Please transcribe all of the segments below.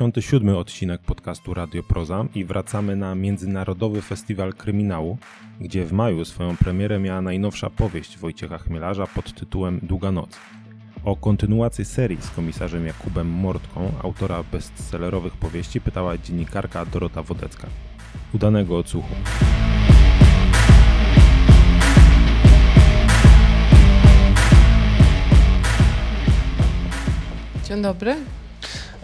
67. odcinek podcastu Radio Proza i wracamy na Międzynarodowy Festiwal Kryminału, gdzie w maju swoją premierę miała najnowsza powieść Wojciecha Chmielarza pod tytułem Długa Noc. O kontynuację serii z komisarzem Jakubem Mortką, autora bestsellerowych powieści, pytała dziennikarka Dorota Wodecka. Udanego odsłuchu. Dzień dobry.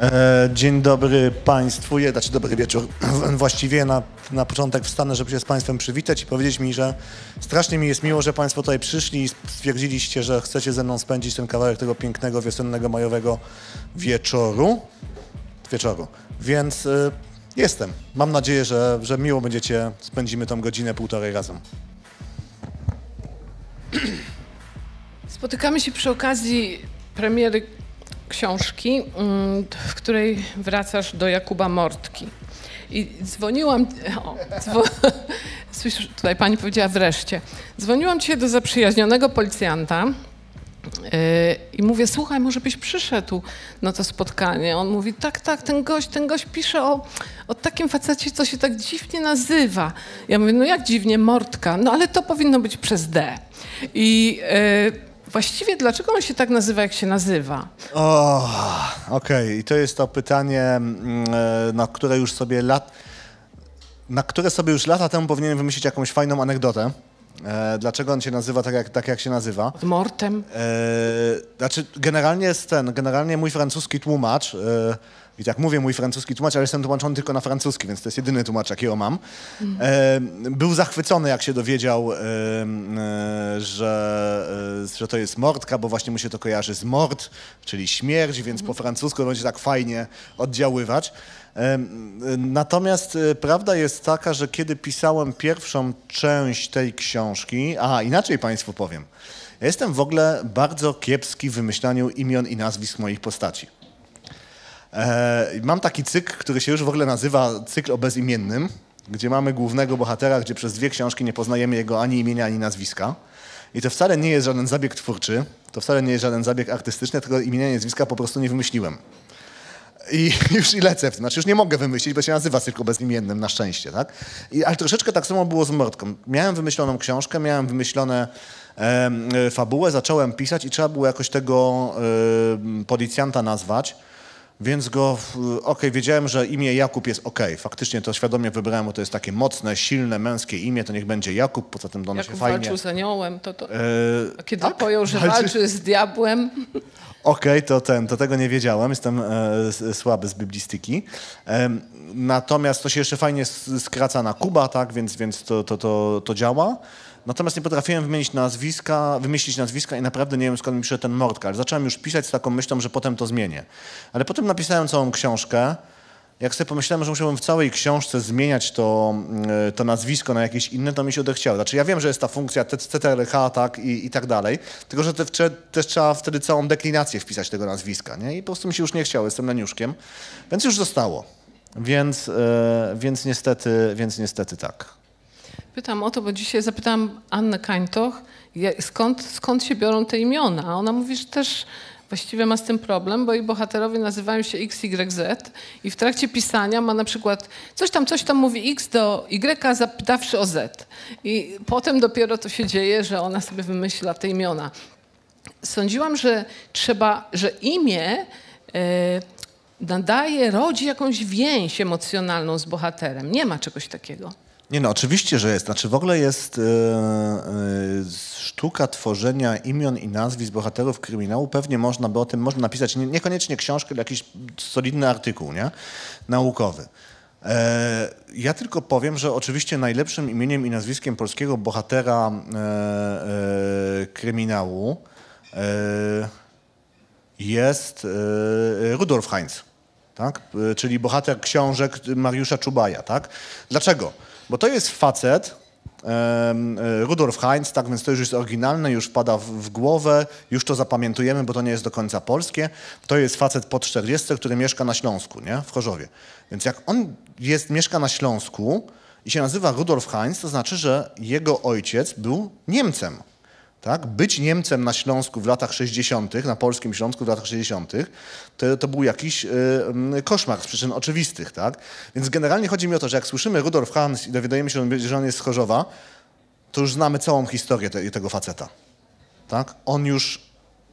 E, Dzień dobry Państwu, znaczy dobry wieczór. Właściwie na, na początek wstanę, żeby się z Państwem przywitać i powiedzieć mi, że strasznie mi jest miło, że Państwo tutaj przyszli i stwierdziliście, że chcecie ze mną spędzić ten kawałek tego pięknego, wiosennego, majowego wieczoru. Wieczoru. Więc y, jestem. Mam nadzieję, że, że miło będziecie, spędzimy tą godzinę, półtorej razem. Spotykamy się przy okazji premiery książki, mm, w której wracasz do Jakuba Mortki. I dzwoniłam. O, dzwo, słyszysz, tutaj pani powiedziała wreszcie. Dzwoniłam dzisiaj do zaprzyjaźnionego policjanta yy, i mówię: Słuchaj, może byś przyszedł na to spotkanie. On mówi: Tak, tak, ten gość, ten gość pisze o, o takim facecie, co się tak dziwnie nazywa. Ja mówię: No jak dziwnie, Mortka? No ale to powinno być przez D. I yy, właściwie dlaczego on się tak nazywa, jak się nazywa? O, okej. I to jest to pytanie, mm, e, na które już sobie lat, na które sobie już lata temu powinienem wymyślić jakąś fajną anegdotę. E, dlaczego on się nazywa tak, jak, tak, jak się nazywa? Od Mortem? E, znaczy, generalnie jest ten, generalnie mój francuski tłumacz, e, i tak mówię mój francuski tłumacz, ale jestem tłumaczony tylko na francuski, więc to jest jedyny tłumacz, jakiego mam. E, był zachwycony, jak się dowiedział, e, e, że, że to jest mordka, bo właśnie mu się to kojarzy z mord, czyli śmierć, więc po francusku będzie tak fajnie oddziaływać. Natomiast prawda jest taka, że kiedy pisałem pierwszą część tej książki, a inaczej Państwu powiem, ja jestem w ogóle bardzo kiepski w wymyślaniu imion i nazwisk moich postaci. E, mam taki cykl, który się już w ogóle nazywa cykl o bezimiennym, gdzie mamy głównego bohatera, gdzie przez dwie książki nie poznajemy jego ani imienia, ani nazwiska. I to wcale nie jest żaden zabieg twórczy, to wcale nie jest żaden zabieg artystyczny, tylko imienia i nazwiska po prostu nie wymyśliłem. I już i lecę w tym. Znaczy już nie mogę wymyślić, bo się nazywa tylko bezimiennym, na szczęście, tak? I, ale troszeczkę tak samo było z Mordką. Miałem wymyśloną książkę, miałem wymyślone e, fabułę, zacząłem pisać i trzeba było jakoś tego em, policjanta nazwać. Więc go, okej, wiedziałem, że imię Jakub jest okej. Faktycznie to świadomie wybrałem, bo to jest takie mocne, silne, męskie imię, to niech będzie Jakub, poza tym ono się Jakub fajnie... walczył z aniołem, to, to, E, a kiedy tak? pojął, że Walczy- walczy z diabłem, Okej, to ten, to tego nie wiedziałem, jestem e, słaby z biblistyki. Em, natomiast to się jeszcze fajnie skraca na Kuba, tak, więc, więc to, to, to, to działa. Natomiast nie potrafiłem wymienić nazwiska, wymyślić nazwiska i naprawdę nie wiem skąd mi przyszedł ten Mordka, zacząłem już pisać z taką myślą, że potem to zmienię. Ale potem napisałem całą książkę. Jak sobie pomyślałem, że musiałbym w całej książce zmieniać to, mm, to nazwisko na jakieś inne, to mi się odechciało. Znaczy ja wiem, że jest ta funkcja CTRH tak, i, i tak dalej, tylko że te, też trzeba wtedy całą deklinację wpisać tego nazwiska, nie? I po prostu mi się już nie chciało, jestem leniuszkiem, więc już zostało. Więc, e, więc, niestety, więc niestety tak. Pytam o to, bo dzisiaj zapytałam Annę Kańtoch, skąd, skąd się biorą te imiona. A ona mówi, że też właściwie ma z tym problem, bo jej bohaterowie nazywają się XYZ i w trakcie pisania ma na przykład coś tam, coś tam mówi X do Y, zapytawszy o Z. I potem dopiero to się dzieje, że ona sobie wymyśla te imiona. Sądziłam, że trzeba, że imię e, nadaje, rodzi jakąś więź emocjonalną z bohaterem. Nie ma czegoś takiego. Nie no, oczywiście, że jest. Znaczy w ogóle jest e, e, sztuka tworzenia imion i nazwisk bohaterów kryminału. Pewnie można by o tym można napisać nie, niekoniecznie książkę, ale jakiś solidny artykuł, nie? Naukowy. E, ja tylko powiem, że oczywiście najlepszym imieniem i nazwiskiem polskiego bohatera e, e, kryminału e, jest Rudolf Heinz, tak? Czyli bohater książek Mariusza Czubaja. Tak? Dlaczego? Bo to jest facet, e, Rudolf Heinz, tak więc to już jest oryginalne, już wpada w, w głowę, już to zapamiętujemy, bo to nie jest do końca polskie. To jest facet po 40, który mieszka na Śląsku, nie? w Chorzowie. Więc jak on jest, mieszka na Śląsku i się nazywa Rudolf Heinz, to znaczy, że jego ojciec był Niemcem. Tak? Być Niemcem na Śląsku w latach 60., na polskim Śląsku w latach 60., to, to był jakiś y, y, koszmar z przyczyn oczywistych. Tak? Więc generalnie chodzi mi o to, że jak słyszymy Rudolf Hans i dowiadujemy się, że on jest z Chorzowa, to już znamy całą historię te, tego faceta. Tak? On już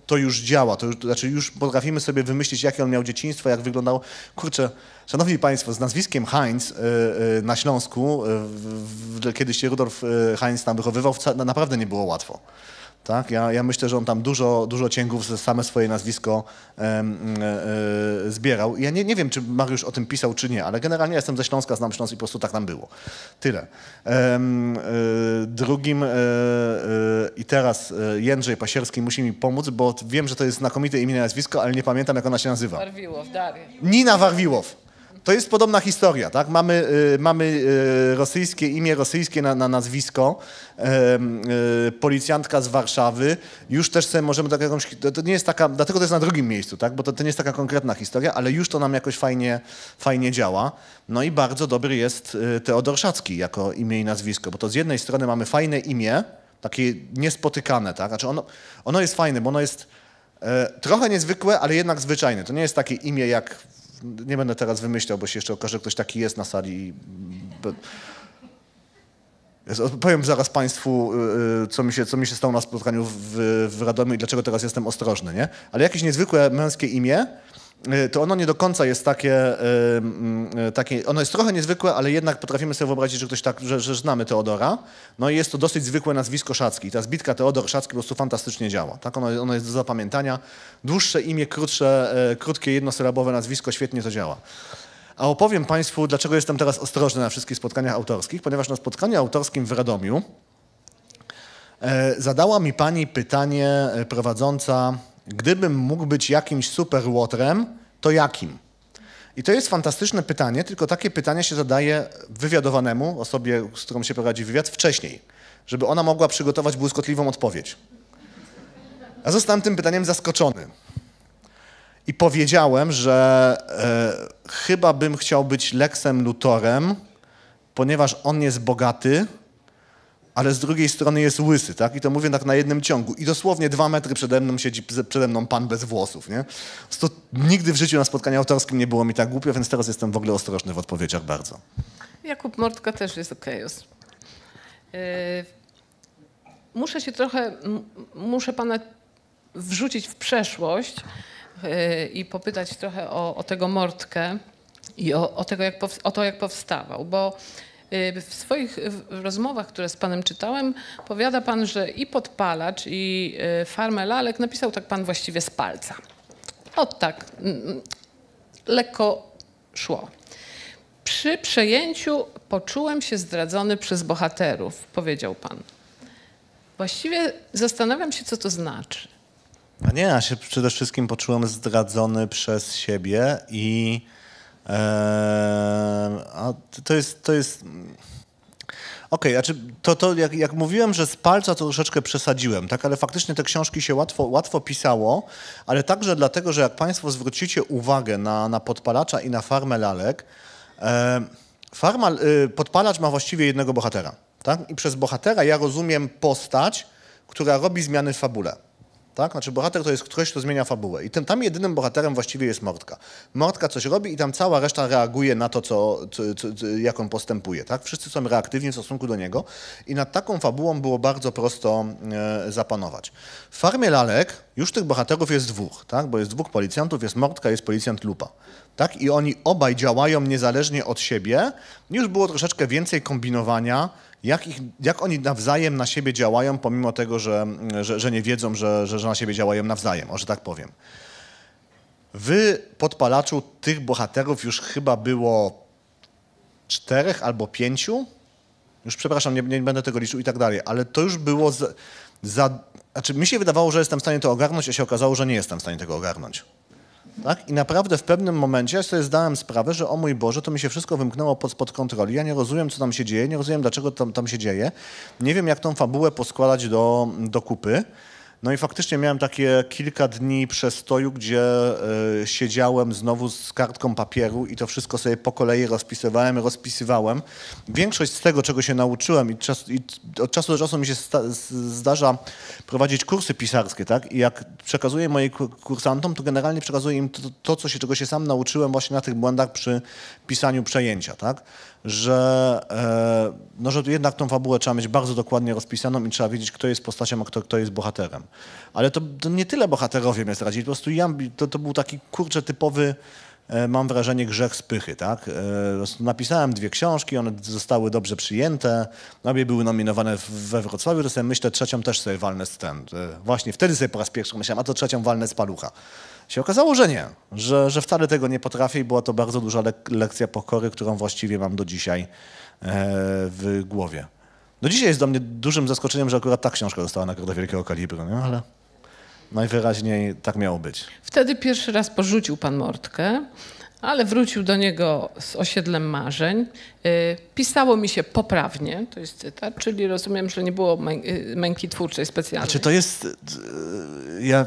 to już działa, to już, to znaczy już potrafimy sobie wymyślić, jakie on miał dzieciństwo, jak wyglądał. Kurczę, szanowni państwo, z nazwiskiem Heinz y, y, na Śląsku, y, kiedyś się Rudolf Heinz tam wychowywał, naprawdę nie było łatwo. Tak? Ja, ja myślę, że on tam dużo, dużo cięgów ze same swoje nazwisko e, e, zbierał. Ja nie, nie wiem, czy Mariusz o tym pisał, czy nie, ale generalnie jestem ze Śląska, znam Śląsk i po prostu tak nam było. Tyle. E, drugim i teraz Jędrzej Pasierski musi mi pomóc, bo wiem, że to jest znakomite imię i nazwisko, ale nie pamiętam, jak ona się nazywa. Warwiłow, Daria. Nina Warwiłow. To jest podobna historia, tak? Mamy, y, mamy y, rosyjskie imię, rosyjskie na, na nazwisko, y, policjantka z Warszawy. Już też sobie możemy tak jakąś, to, to, nie jest taka, dlatego to jest na drugim miejscu, tak? Bo to, to nie jest taka konkretna historia, ale już to nam jakoś fajnie, fajnie działa. No i bardzo dobry jest Teodor Szacki jako imię i nazwisko, bo to z jednej strony mamy fajne imię, takie niespotykane, tak? Znaczy ono, ono jest fajne, bo ono jest e, trochę niezwykłe, ale jednak zwyczajne. To nie jest takie imię jak nie będę teraz wymyślał, bo się jeszcze okaże, że ktoś taki jest na sali. Powiem zaraz Państwu, y, y, co mi się, co mi się stało na spotkaniu w, w Radomiu i dlaczego teraz jestem ostrożny, nie? Ale jakieś niezwykłe męskie imię, to ono nie do końca jest takie, y, y, takie, ono jest trochę niezwykłe, ale jednak potrafimy sobie wyobrazić, że ktoś tak, że, że znamy Teodora. No i jest to dosyć zwykłe nazwisko Szacki. ta zbitka Teodor Szacki po prostu fantastycznie działa. Tak? Ono, ono jest do zapamiętania. Dłuższe imię, krótsze, krótkie, jednosylabowe nazwisko, świetnie to działa. A opowiem Państwu, dlaczego jestem teraz ostrożny na wszystkich spotkaniach autorskich, ponieważ na spotkaniu autorskim w Radomiu zadała mi pani pytanie prowadząca Gdybym mógł być jakimś super łotrem, to jakim? I to jest fantastyczne pytanie, tylko takie pytanie się zadaje wywiadowanemu, osobie, z którą się prowadzi wywiad, wcześniej, żeby ona mogła przygotować błyskotliwą odpowiedź. A zostałem tym pytaniem zaskoczony. I powiedziałem, że e, chyba bym chciał być Lexem Lutorem, ponieważ on jest bogaty, ale z drugiej strony jest łysy, tak? I to mówię tak na jednym ciągu. I dosłownie dwa metry przede mną siedzi przede mną pan bez włosów, nie? To nigdy w życiu na spotkaniu autorskim nie było mi tak głupio, więc teraz jestem w ogóle ostrożny w odpowiedziach bardzo. Jakub Mortka też jest okej. Okay. Yy, muszę się trochę, muszę pana wrzucić w przeszłość yy, i popytać trochę o, o tego Mortkę i o, o, tego, jak o to, jak powstawał, bo Y, w swoich rozmowach, które z panem czytałem, powiada pan, że i podpalacz, i y, farmę lalek napisał tak pan właściwie z palca. O tak, lekko szło. Przy przejęciu poczułem się zdradzony przez bohaterów, powiedział pan. Właściwie zastanawiam się, co to znaczy. A nie, ja się przede wszystkim poczułem zdradzony przez siebie i a to jest, to jest... Okej, okay, znaczy to, to jak, jak, mówiłem, że z palca to troszeczkę przesadziłem, tak, ale faktycznie te książki się łatwo, łatwo pisało, ale także dlatego, że jak Państwo zwrócicie uwagę na, na podpalacza i na farmę lalek, e, farma, y, podpalacz ma właściwie jednego bohatera, tak? I przez bohatera ja rozumiem postać, która robi zmiany w fabule. Tak? Znaczy bohater to jest ktoś, kto zmienia fabułę. I tym, tam jedynym bohaterem właściwie jest Mortka. Mortka coś robi i tam cała reszta reaguje na to, co, co, co, jak on postępuje. Tak? Wszyscy są reaktywni w stosunku do niego i nad taką fabułą było bardzo prosto e, zapanować. W Farmie Lalek już tych bohaterów jest dwóch, tak? bo jest dwóch policjantów, jest Mortka, jest policjant Lupa. Tak? I oni obaj działają niezależnie od siebie. Już było troszeczkę więcej kombinowania, jak, ich, jak oni nawzajem na siebie działają, pomimo tego, że, że, że nie wiedzą, że, że, że na siebie działają nawzajem, o że tak powiem. W podpalaczu tych bohaterów już chyba było czterech albo pięciu. Już przepraszam, nie, nie będę tego liczył i tak dalej, ale to już było za, za. Znaczy, mi się wydawało, że jestem w stanie to ogarnąć, a się okazało, że nie jestem w stanie tego ogarnąć. Tak? I naprawdę w pewnym momencie ja sobie zdałem sprawę, że o mój Boże, to mi się wszystko wymknęło pod, spod kontroli. Ja nie rozumiem, co tam się dzieje, nie rozumiem, dlaczego tam, tam się dzieje. Nie wiem, jak tą fabułę poskładać do, do kupy. No i faktycznie miałem takie kilka dni przestoju, gdzie e, siedziałem znowu z kartką papieru i to wszystko sobie po kolei rozpisywałem, rozpisywałem. Większość z tego, czego się nauczyłem i, czas, i od czasu do czasu mi się zdarza prowadzić kursy pisarskie, tak? I jak przekazuję moim kursantom, to generalnie przekazuję im to, to, co się, czego się sam nauczyłem właśnie na tych błędach przy pisaniu przejęcia, tak? Że, e, no, że jednak tą fabułę trzeba mieć bardzo dokładnie rozpisaną i trzeba wiedzieć, kto jest postacią, a kto, kto jest bohaterem. Ale to, to nie tyle bohaterowie mnie zdradzili, po prostu ja, to, to był taki kurczę typowy e, mam wrażenie, grzech spychy, tak? E, napisałem dwie książki, one zostały dobrze przyjęte, obie były nominowane we Wrocławiu, sobie myślę, trzecią też sobie walnę z ten. E, właśnie wtedy sobie po raz pierwszy myślałem, a to trzecią walnę z palucha. Się okazało, że nie, że, że wcale tego nie potrafię i była to bardzo duża lek lekcja pokory, którą właściwie mam do dzisiaj w głowie. Do dzisiaj jest dla mnie dużym zaskoczeniem, że akurat ta książka dostała nagrodę wielkiego kalibru, nie? ale najwyraźniej tak miało być. Wtedy pierwszy raz porzucił pan Mortkę, ale wrócił do niego z osiedlem marzeń. Y, pisało mi się poprawnie, to jest cytat, czyli rozumiem, że nie było y, męki twórczej specjalnej. A czy to jest... Y, ja...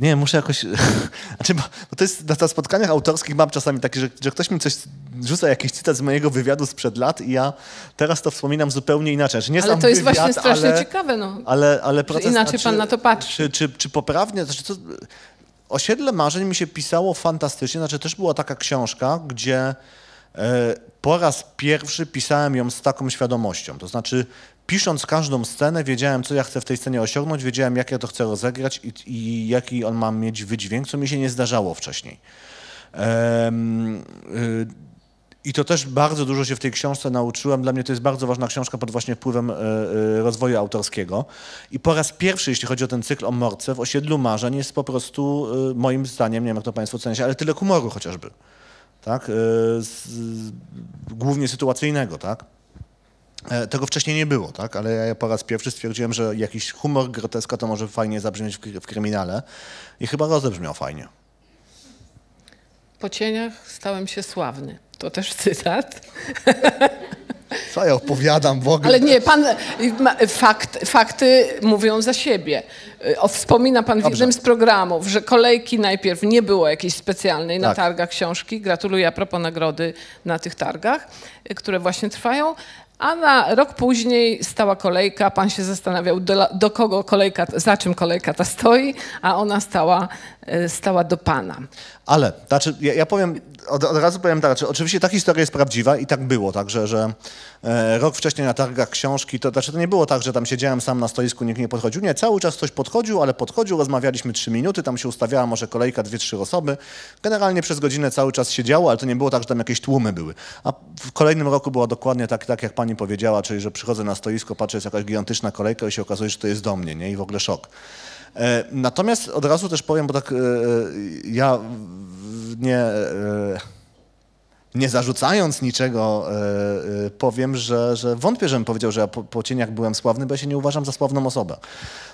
Nie, muszę jakoś... Znaczy, bo, bo to jest na, spotkaniach autorskich mam czasami takie, że, że ktoś mi coś rzuca, jakiś cytat z mojego wywiadu sprzed lat i ja teraz to wspominam zupełnie inaczej. Że nie ale to jest wywiad, właśnie strasznie ale, ciekawe. No. Ale, ale proces, inaczej pan na to patrzy. Czy, czy, czy poprawnie... Znaczy, to, Osiedle Marzeń mi się pisało fantastycznie. Znaczy też była taka książka, gdzie e, po raz pierwszy pisałem ją z taką świadomością. To znaczy pisząc każdą scenę, wiedziałem, co ja chcę w tej scenie osiągnąć, wiedziałem, jak ja to chcę rozegrać i, i jaki on ma mieć wydźwięk, co mi się nie zdarzało wcześniej. Um, y, i to też bardzo dużo się w tej książce nauczyłem. Dla mnie to jest bardzo ważna książka pod właśnie wpływem y, y, rozwoju autorskiego. I po raz pierwszy, jeśli chodzi o ten cykl o Morce, w Osiedlu Marzeń jest po prostu, y, moim zdaniem, nie wiem jak to Państwo oceniacie, ale tyle humoru chociażby. Tak? Z, głównie sytuacyjnego, tak? E, tego wcześniej nie było, tak? ale ja po raz pierwszy stwierdziłem, że jakiś humor, groteska to może fajnie zabrzmieć w, w kryminale i chyba rozebrzmiał fajnie. Po cieniach stałem się sławny. To też cytat. Co ja opowiadam w ogóle? Ale nie, pan, fakt, fakty mówią za siebie. O, wspomina pan w Dobrze. jednym z programów, że kolejki najpierw nie było jakiejś specjalnej tak. na targach książki. Gratuluję a propos nagrody na tych targach, które właśnie trwają. A na rok później stała kolejka, pan się zastanawiał, do, do, kogo kolejka, za czym kolejka ta stoi, a ona stała, stała do pana. Ale, znaczy, ja, ja powiem, od, od, razu powiem tak, znaczy, oczywiście ta historia jest prawdziwa i tak było, tak, że, że e, rok wcześniej na targach książki, to znaczy to nie było tak, że tam siedziałem sam na stoisku, nikt nie podchodził. Nie, cały czas ktoś podchodził, ale podchodził, rozmawialiśmy trzy minuty, tam się ustawiała może kolejka, dwie, trzy osoby. Generalnie przez godzinę cały czas siedziało, ale to nie było tak, że tam jakieś tłumy były. A w kolejnym roku było dokładnie tak, tak jak pani powiedziała, czyli że przychodzę na stoisko, patrzę, jest jakaś gigantyczna kolejka i się okazuje, że to jest do mnie, nie? I w ogóle szok. E, natomiast od razu też powiem, bo tak e, ja nie nie zarzucając niczego, e, e, powiem, że, że wątpię, żebym powiedział, że ja po, po, cieniach byłem sławny, bo ja się nie uważam za sławną osobę.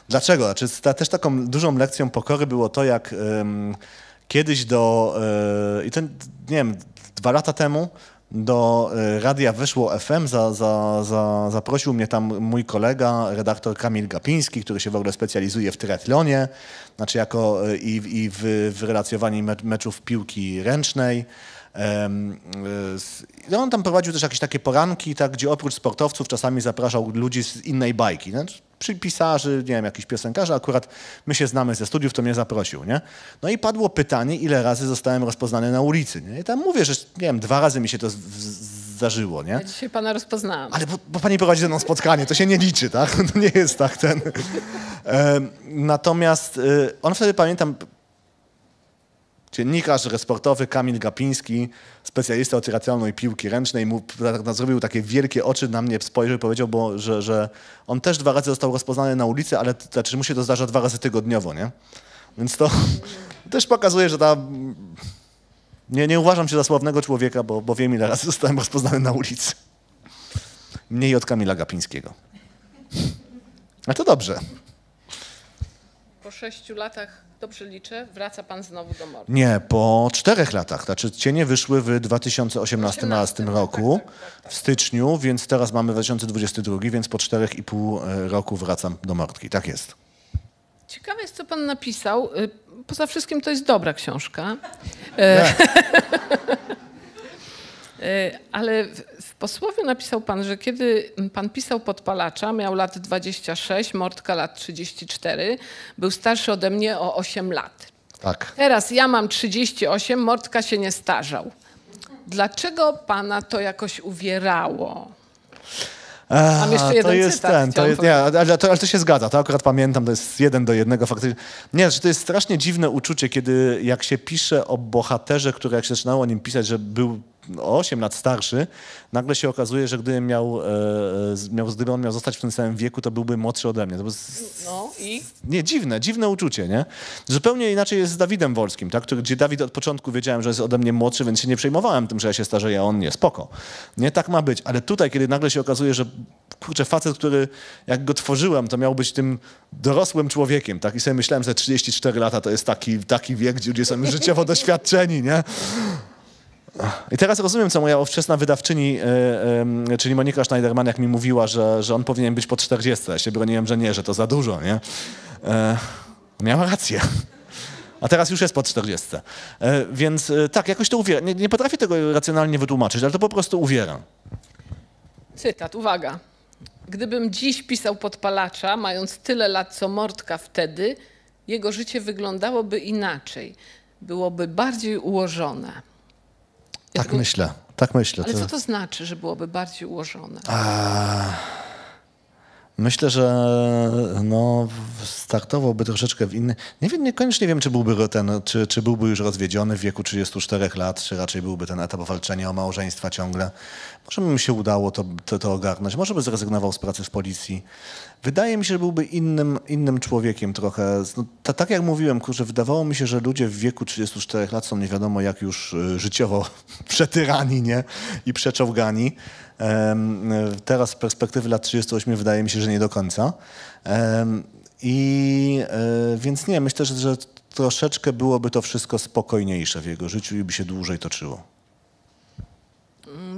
Dlaczego? Znaczy, ta, też taką dużą lekcją pokory było to, jak kiedyś do, e, i to, nie wiem, dwa lata temu do radia Wyszło FM, za, za, za, zaprosił mnie tam mój kolega, redaktor Kamil Gapiński, który się w ogóle specjalizuje w triatlonie, znaczy jako i, i w, w relacjowaniu meczów piłki ręcznej. No on tam prowadził też jakieś takie poranki, tak, gdzie oprócz sportowców czasami zapraszał ludzi z innej bajki. Nie? Przy pisarzy, nie wiem, jakiś piosenkarzy, akurat my się znamy ze studiów, to mnie zaprosił. Nie? No i padło pytanie, ile razy zostałem rozpoznany na ulicy. Nie? I tam mówię, że nie wiem, dwa razy mi się to zdarzyło. Nie? Ja dzisiaj pana rozpoznałam. Ale bo, bo pani prowadzi ze mną spotkanie, to się nie liczy, tak? To nie jest tak ten. Natomiast y, on wtedy, pamiętam, Dziennikarz resportowy Kamil Gapiński, specjalista od racjonalnej piłki ręcznej, mu, zrobił takie wielkie oczy na mnie, spojrzał i powiedział, bo, że, że on też dwa razy został rozpoznany na ulicy, ale znaczy mu się to zdarza dwa razy tygodniowo, nie? Więc to też pokazuje, że ta... Nie, nie uważam się za sławnego człowieka, bo, bo wiem, ile razy zostałem rozpoznany na ulicy. Mniej od Kamila Gapińskiego. A to dobrze. Po sześciu latach, dobrze liczę, wraca pan znowu do Mordki. Nie, po czterech latach. Znaczy cienie wyszły w 2018 roku, w styczniu, więc teraz mamy 2022, więc po czterech i pół e, roku wracam do Mordki. Tak jest. Ciekawe jest, co pan napisał. Y, Poza wszystkim to jest dobra książka. E, Ale w, posłowie napisał pan, że kiedy pan pisał podpalacza, miał lat 26, Mortka lat 34, był starszy ode mnie o 8 lat. Tak. Teraz ja mam 38, Mortka się nie starzał. Dlaczego pana to jakoś uwierało? Mam jeszcze A, jeden to jest cytat, ten, to jest, nie, ale, to, ale to się zgadza, to akurat pamiętam, to jest jeden do jednego faktycznie. Nie, że to jest strasznie dziwne uczucie, kiedy jak się pisze o bohaterze, który jak się zaczynało o nim pisać, że był o 8 lat starszy, nagle się okazuje, że gdybym miał, e, z- miał, gdyby on miał zostać w tym samym wieku, to byłby młodszy ode mnie. No i nie, dziwne, dziwne uczucie, nie? Zupełnie inaczej jest z Dawidem Wolskim, tak? Gdzie Dawid od początku wiedziałem, że jest ode mnie młodszy, więc się nie przejmowałem tym, że ja się starzeję, a on nie. Spoko. Nie tak ma być. Ale tutaj, kiedy nagle się okazuje, że kurczę, facet, który jak go tworzyłem, to miał być tym dorosłym człowiekiem, tak? I sobie myślałem, że 34 lata to jest taki, taki wiek, gdzie ludzie są życiowo doświadczeni, nie? I teraz rozumiem, co moja ówczesna wydawczyni, e, e, czyli Monika Schneiderman, jak mi mówiła, że, że on powinien być po 40. Ja się broniłem, że nie, że to za dużo, nie? E, miała rację. A teraz już jest po 40. E, więc tak, jakoś to uwiera. Nie, nie potrafię tego racjonalnie wytłumaczyć, ale to po prostu uwiera. cytat, uwaga. Gdybym dziś pisał podpalacza, mając tyle lat co Mortka wtedy, jego życie wyglądałoby inaczej. Byłoby bardziej ułożone. Tak myślę, tak myślę. Ale To- co to znaczy, że byłoby bardziej ułożone? Myślę, że no, startowałby troszeczkę w inny. Nie wiem, niekoniecznie wiem, czy byłby ten, czy, czy byłby już rozwiedziony w wieku 34 lat, czy raczej byłby ten etap walczenia o małżeństwa ciągle. Może by mu się udało to, to, to ogarnąć, może by zrezygnował z pracy w policji. Wydaje mi się, że byłby innym, innym człowiekiem trochę. No, ta, tak jak mówiłem, kurczę, wydawało mi się, że ludzie w wieku 34 lat są nie wiadomo jak już y, życiowo przetyrani nie? i przeczołgani. Y, teraz z perspektywy lat 38 wydaje mi się, że nie do końca. Em, I y, więc nie, myślę, że, że troszeczkę byłoby to wszystko spokojniejsze w jego życiu i by się dłużej toczyło.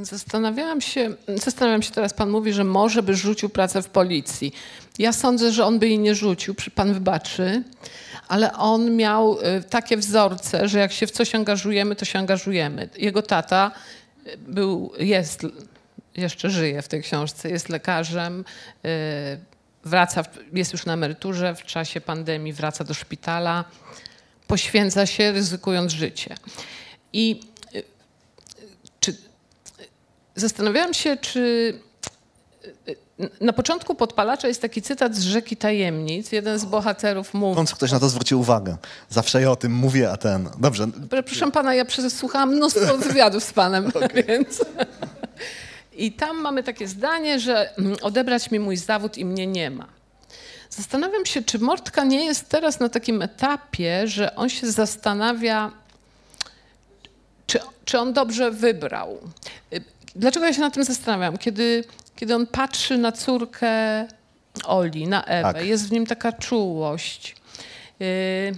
Zastanawiałam się, zastanawiam się teraz, pan mówi, że może by rzucił pracę w policji. Ja sądzę, że on by jej nie rzucił, pan wybaczy, ale on miał y, takie wzorce, że jak się w coś angażujemy, to się angażujemy. Jego tata y, był, jest, jeszcze żyje w tej książce, jest lekarzem, y, wraca, jest już na emeryturze, w czasie pandemii wraca do szpitala, poświęca się, ryzykując życie. I Zastanawiałam się, czy na początku podpalacza jest taki cytat z Rzeki Tajemnic. Jeden z bohaterów W mówi. końcu ktoś na to zwrócił uwagę. Zawsze ja o tym mówię, a ten... Dobrze, Proszę pana, ja przesłuchałam mnóstwo wywiadów z panem, więc. I tam mamy takie zdanie, że mm, odebrać mi mój zawód i mnie nie ma. Zastanawiam się, czy Mortka nie jest teraz na takim etapie, że on się zastanawia, czy, czy on dobrze wybrał. Dlaczego ja się nad tym zastanawiam? Kiedy, kiedy on patrzy na córkę Oli, na Ewę, Tak. jest w nim taka czułość. Y,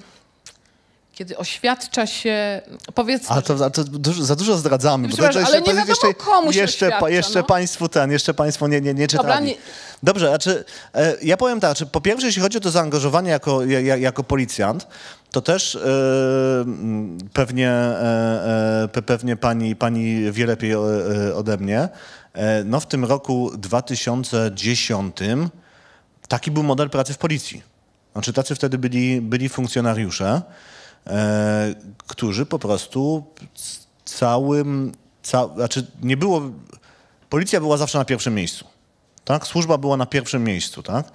Kiedy oświadcza się, powiedzmy, Ale to, to dużo, za dużo zdradzamy. bo to- to ale nie wiadomo, jeszcze, komu się jeszcze, oświadcza, jeszcze no. państwu ten, jeszcze państwo nie, nie, nie czytali. Dobra, nie- Dobrze, znaczy, e, ja powiem tak, czy po pierwsze, jeśli chodzi o to zaangażowanie jako, ja, ja- jako policjant, to też e, mm, pewnie, e, e, pe- pewnie pani, pani wie lepiej e, ode mnie. No w tym roku 2010 taki był model pracy w policji. Znaczy tacy wtedy byli, byli funkcjonariusze, którzy po prostu całym, ca, znaczy nie było, policja była zawsze na pierwszym miejscu, tak? Służba była na pierwszym miejscu, tak?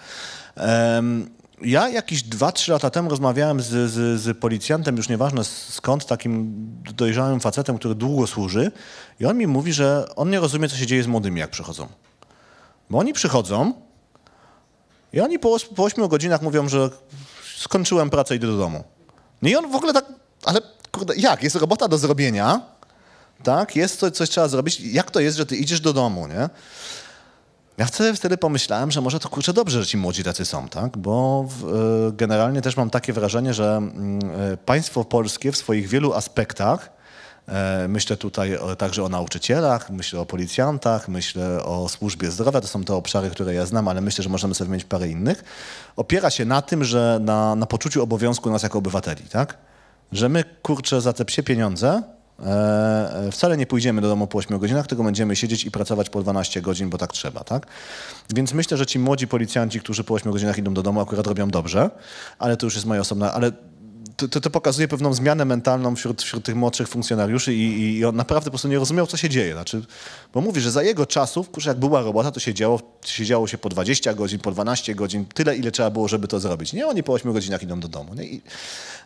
Ja jakieś 2-3 lata temu rozmawiałem z, z, z policjantem, już nieważne skąd, takim dojrzałym facetem, który długo służy i on mi mówi, że on nie rozumie, co się dzieje z młodymi, jak przychodzą. Bo oni przychodzą i oni po, po 8 godzinach mówią, że skończyłem pracę, idę do domu. No i on w ogóle tak, ale kurde, jak? Jest robota do zrobienia, tak? Jest coś, coś trzeba zrobić. Jak to jest, że ty idziesz do domu, nie? Ja wtedy, wtedy pomyślałem, że może to kurczę dobrze, że ci młodzi tacy są, tak? Bo w, e, generalnie też mam takie wrażenie, że mm, e, państwo polskie w swoich wielu aspektach, myślę tutaj także o nauczycielach, myślę o policjantach, myślę o służbie zdrowia, to są te obszary, które ja znam, ale myślę, że możemy sobie wymienić parę innych, opiera się na tym, że na, na poczuciu obowiązku nas jako obywateli, tak? Że my, kurczę, za te psie pieniądze E, wcale nie pójdziemy do domu po 8 godzinach, tylko będziemy siedzieć i pracować po 12 godzin, bo tak trzeba, tak? Więc myślę, że ci młodzi policjanci, którzy po 8 godzinach idą do domu, akurat robią dobrze, ale to już jest moja osobna, ale to, to, pokazuje pewną zmianę mentalną wśród, wśród tych młodszych funkcjonariuszy i, i, on naprawdę po prostu nie rozumiał, co się dzieje. Znaczy, bo mówi, że za jego czasów, kurczę, jak była robota, to się działo, się działo się po 20 godzin, po 12 godzin, tyle, ile trzeba było, żeby to zrobić. Nie, oni po 8 godzinach idą do domu. I,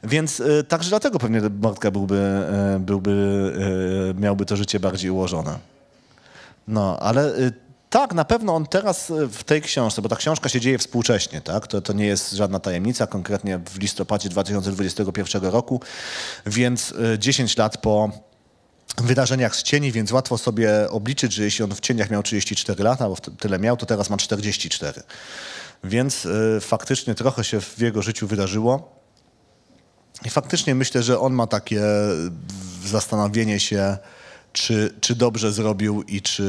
więc y, także dlatego pewnie Bartka byłby, y, byłby, y, miałby to życie bardziej ułożone. No, ale tak, na pewno on teraz e, w tej książce, bo ta książka się dzieje współcześnie, tak? To, to nie jest żadna tajemnica, konkretnie w listopadzie 2021 roku, więc 10 e, lat po wydarzeniach z cieni, więc łatwo sobie obliczyć, że jeśli on w cieniach miał 34 lata, bo tyle miał, to teraz ma 44. Więc y, faktycznie trochę się w jego życiu wydarzyło. I faktycznie myślę, że on ma takie zastanowienie się, czy, czy dobrze zrobił i czy,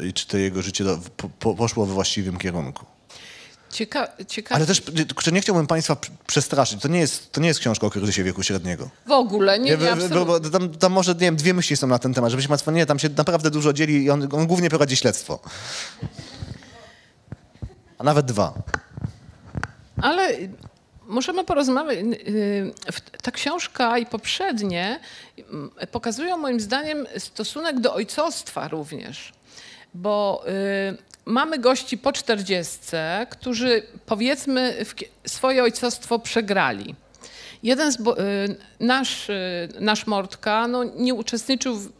yy, i czy to jego życie do, po, poszło we właściwym kierunku. Cieka ciekawe. Ale też nie chciałbym Państwa przestraszyć. To nie jest, to nie jest książka o kryzysie wieku średniego. W ogóle, nie, nie, tam, tam, może, nie wiem, dwie myśli są na ten temat, żebyście Państwo, nie, tam się naprawdę dużo dzieli i on, on głównie prowadzi śledztwo. A nawet dwa. Ale Możemy porozmawiać. Y, ta książka i poprzednie pokazują moim zdaniem stosunek do ojcostwa również, bo y, mamy gości po czterdziestce, którzy powiedzmy swoje ojcostwo przegrali. Jeden z, y, nasz, nasz Mortka no, nie uczestniczył w,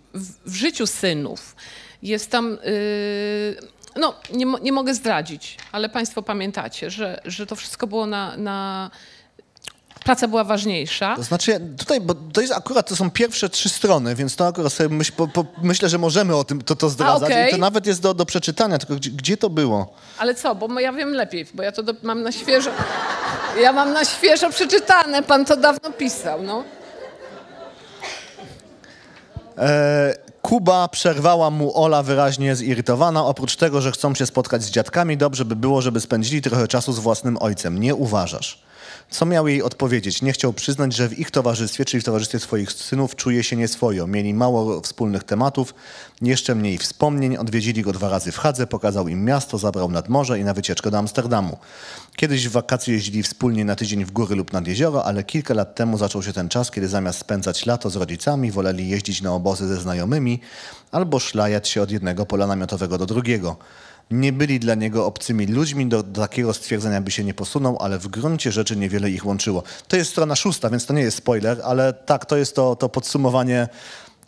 w życiu synów. Jest tam no, nie, nie mogę zdradzić, ale Państwo pamiętacie, że, że to wszystko było na, na praca była ważniejsza. To znaczy, tutaj, bo to jest akurat, to są pierwsze trzy strony, więc to akurat sobie myśl, po, po, myślę, że możemy o tym to, to zdradzać. A, okay. I to nawet jest do, do przeczytania, tylko gdzie, gdzie, to było? Ale co, bo ja wiem lepiej, bo ja to do, mam na świeżo, ja mam na świeżo przeczytane, pan to dawno pisał, no. E, Kuba przerwała mu Ola wyraźnie zirytowana. Oprócz tego, że chcą się spotkać z dziadkami, dobrze by było, żeby spędzili trochę czasu z własnym ojcem. Nie uważasz? Co miał jej odpowiedzieć? Nie chciał przyznać, że w ich towarzystwie, czyli w towarzystwie swoich synów, czuje się nieswojo. Mieli mało wspólnych tematów, jeszcze mniej wspomnień. Odwiedzili go dwa razy w Hadze, pokazał im miasto, zabrał nad morze i na wycieczkę do Amsterdamu. Kiedyś w wakacje jeździli wspólnie na tydzień w góry lub nad jezioro, ale kilka lat temu zaczął się ten czas, kiedy zamiast spędzać lato z rodzicami, woleli jeździć na obozy ze znajomymi albo szlajać się od jednego pola namiotowego do drugiego nie byli dla niego obcymi ludźmi, do, takiego stwierdzenia by się nie posunął, ale w gruncie rzeczy niewiele ich łączyło. To jest strona szósta, więc to nie jest spoiler, ale tak, to jest to, to podsumowanie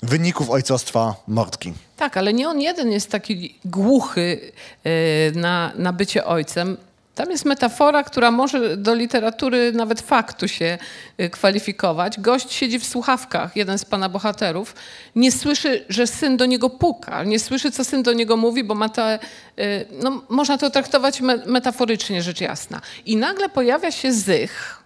wyników ojcostwa Mordki. Tak, ale nie on jeden jest taki głuchy yy, na, na bycie ojcem. Tam jest metafora, która może do literatury nawet faktu się y, kwalifikować. Gość siedzi w słuchawkach, jeden z pana bohaterów, nie słyszy, że syn do niego puka, nie słyszy, co syn do niego mówi, bo ma te, y, no, można to traktować metaforycznie, rzecz jasna. I nagle pojawia się Zych,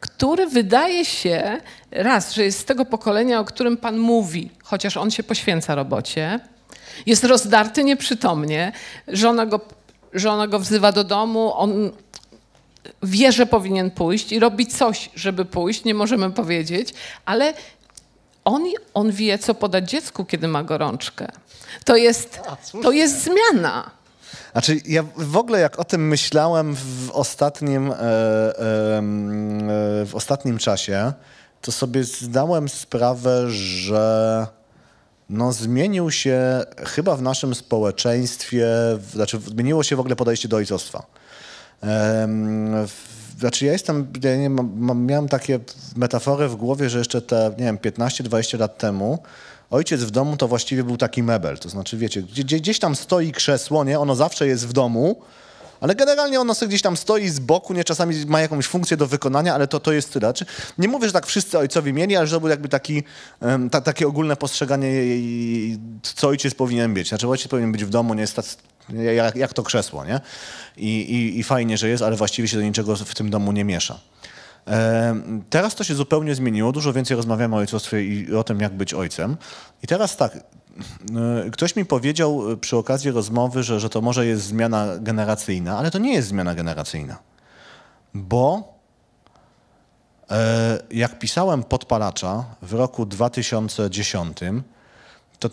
który wydaje się, raz, że jest z tego pokolenia, o którym pan mówi, chociaż on się poświęca robocie, jest rozdarty nieprzytomnie, żona go że ona go wzywa do domu, on wie, że powinien pójść i robi coś, żeby pójść, nie możemy powiedzieć, ale on, on wie, co podać dziecku, kiedy ma gorączkę. To jest, to jest zmiana. Znaczy, ja w ogóle jak o tym myślałem w ostatnim, e, e, w ostatnim czasie, to sobie zdałem sprawę, że no, zmienił się chyba w naszym społeczeństwie, znaczy zmieniło się w ogóle podejście do ojcostwa. Znaczy ja jestem, ja nie, mam, miałem takie metafory w głowie, że jeszcze te, nie wiem, 15-20 lat temu ojciec w domu to właściwie był taki mebel. To znaczy, wiecie, gdzie, gdzieś tam stoi krzesło, nie? Ono zawsze jest w domu, ale generalnie ono sobie gdzieś tam stoi z boku, nie czasami ma jakąś funkcję do wykonania, ale to, to jest tyle. Znaczy, nie mówię, że tak wszyscy ojcowie mieli, ale że to był jakby taki, ta, takie ogólne postrzeganie, co ojciec powinien być. Znaczy ojciec powinien być w domu, nie stać, jak, jak to krzesło, nie? I, i, I fajnie, że jest, ale właściwie się do niczego w tym domu nie miesza. Teraz to się zupełnie zmieniło. Dużo więcej rozmawiamy o ojcostwie i o tym, jak być ojcem. I teraz tak, ktoś mi powiedział e, przy okazji rozmowy, że, że to może jest zmiana generacyjna, ale to nie jest zmiana generacyjna. Bo e, jak pisałem Podpalacza w roku 2010, to,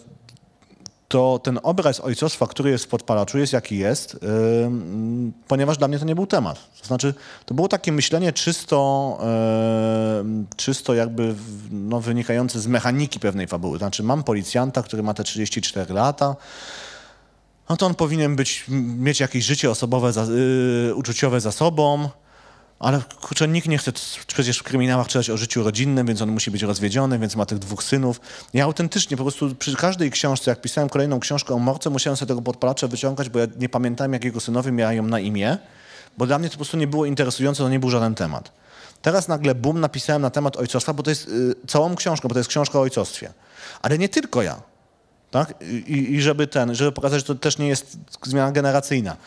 to ten obraz ojcostwa, który jest w Podpalaczu, jest jaki jest, ym, ponieważ dla mnie to nie był temat. To znaczy, to było takie myślenie czysto, ym, czysto jakby no, wynikające z mechaniki pewnej fabuły. Znaczy, mam policjanta, który ma te 34 lata, no to on powinien być, mieć jakieś życie osobowe, za, yy, uczuciowe za sobą, ale kurczę, nikt nie chce przecież w kryminałach czytać o życiu rodzinnym, więc on musi być rozwiedziony, więc ma tych dwóch synów. Ja autentycznie po prostu przy każdej książce, jak pisałem kolejną książkę o Morce, musiałem sobie tego podpalacza wyciągać, bo ja nie pamiętałem, jak jego synowie miają na imię, bo dla mnie to po prostu nie było interesujące, to nie był żaden temat. Teraz nagle bum, napisałem na temat ojcostwa, bo to jest y, całą książką, bo to jest książka o ojcostwie. Ale nie tylko ja. Tak? I, I żeby ten, żeby pokazać, że to też nie jest zmiana generacyjna.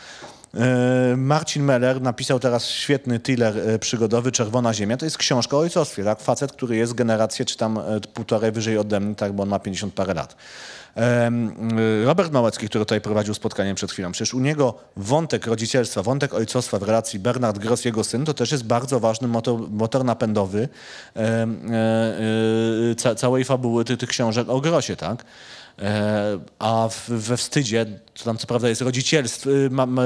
E, Marcin Meller napisał teraz świetny thriller e, przygodowy Czerwona Ziemia. To jest książka o ojcostwie, tak? Facet, który jest generację, czy tam e, półtorej wyżej ode mnie, tak, bo on ma 50 parę lat. Robert Małecki, który tutaj prowadził spotkanie przed chwilą, przecież u niego wątek rodzicielstwa, wątek ojcostwa w relacji Bernard Gross, jego syn, to też jest bardzo ważny motor, motor napędowy całej fabuły tych, książek o Grossie, tak? E, A we wstydzie, to tam co prawda jest rodzicielstwo, y, mam, y,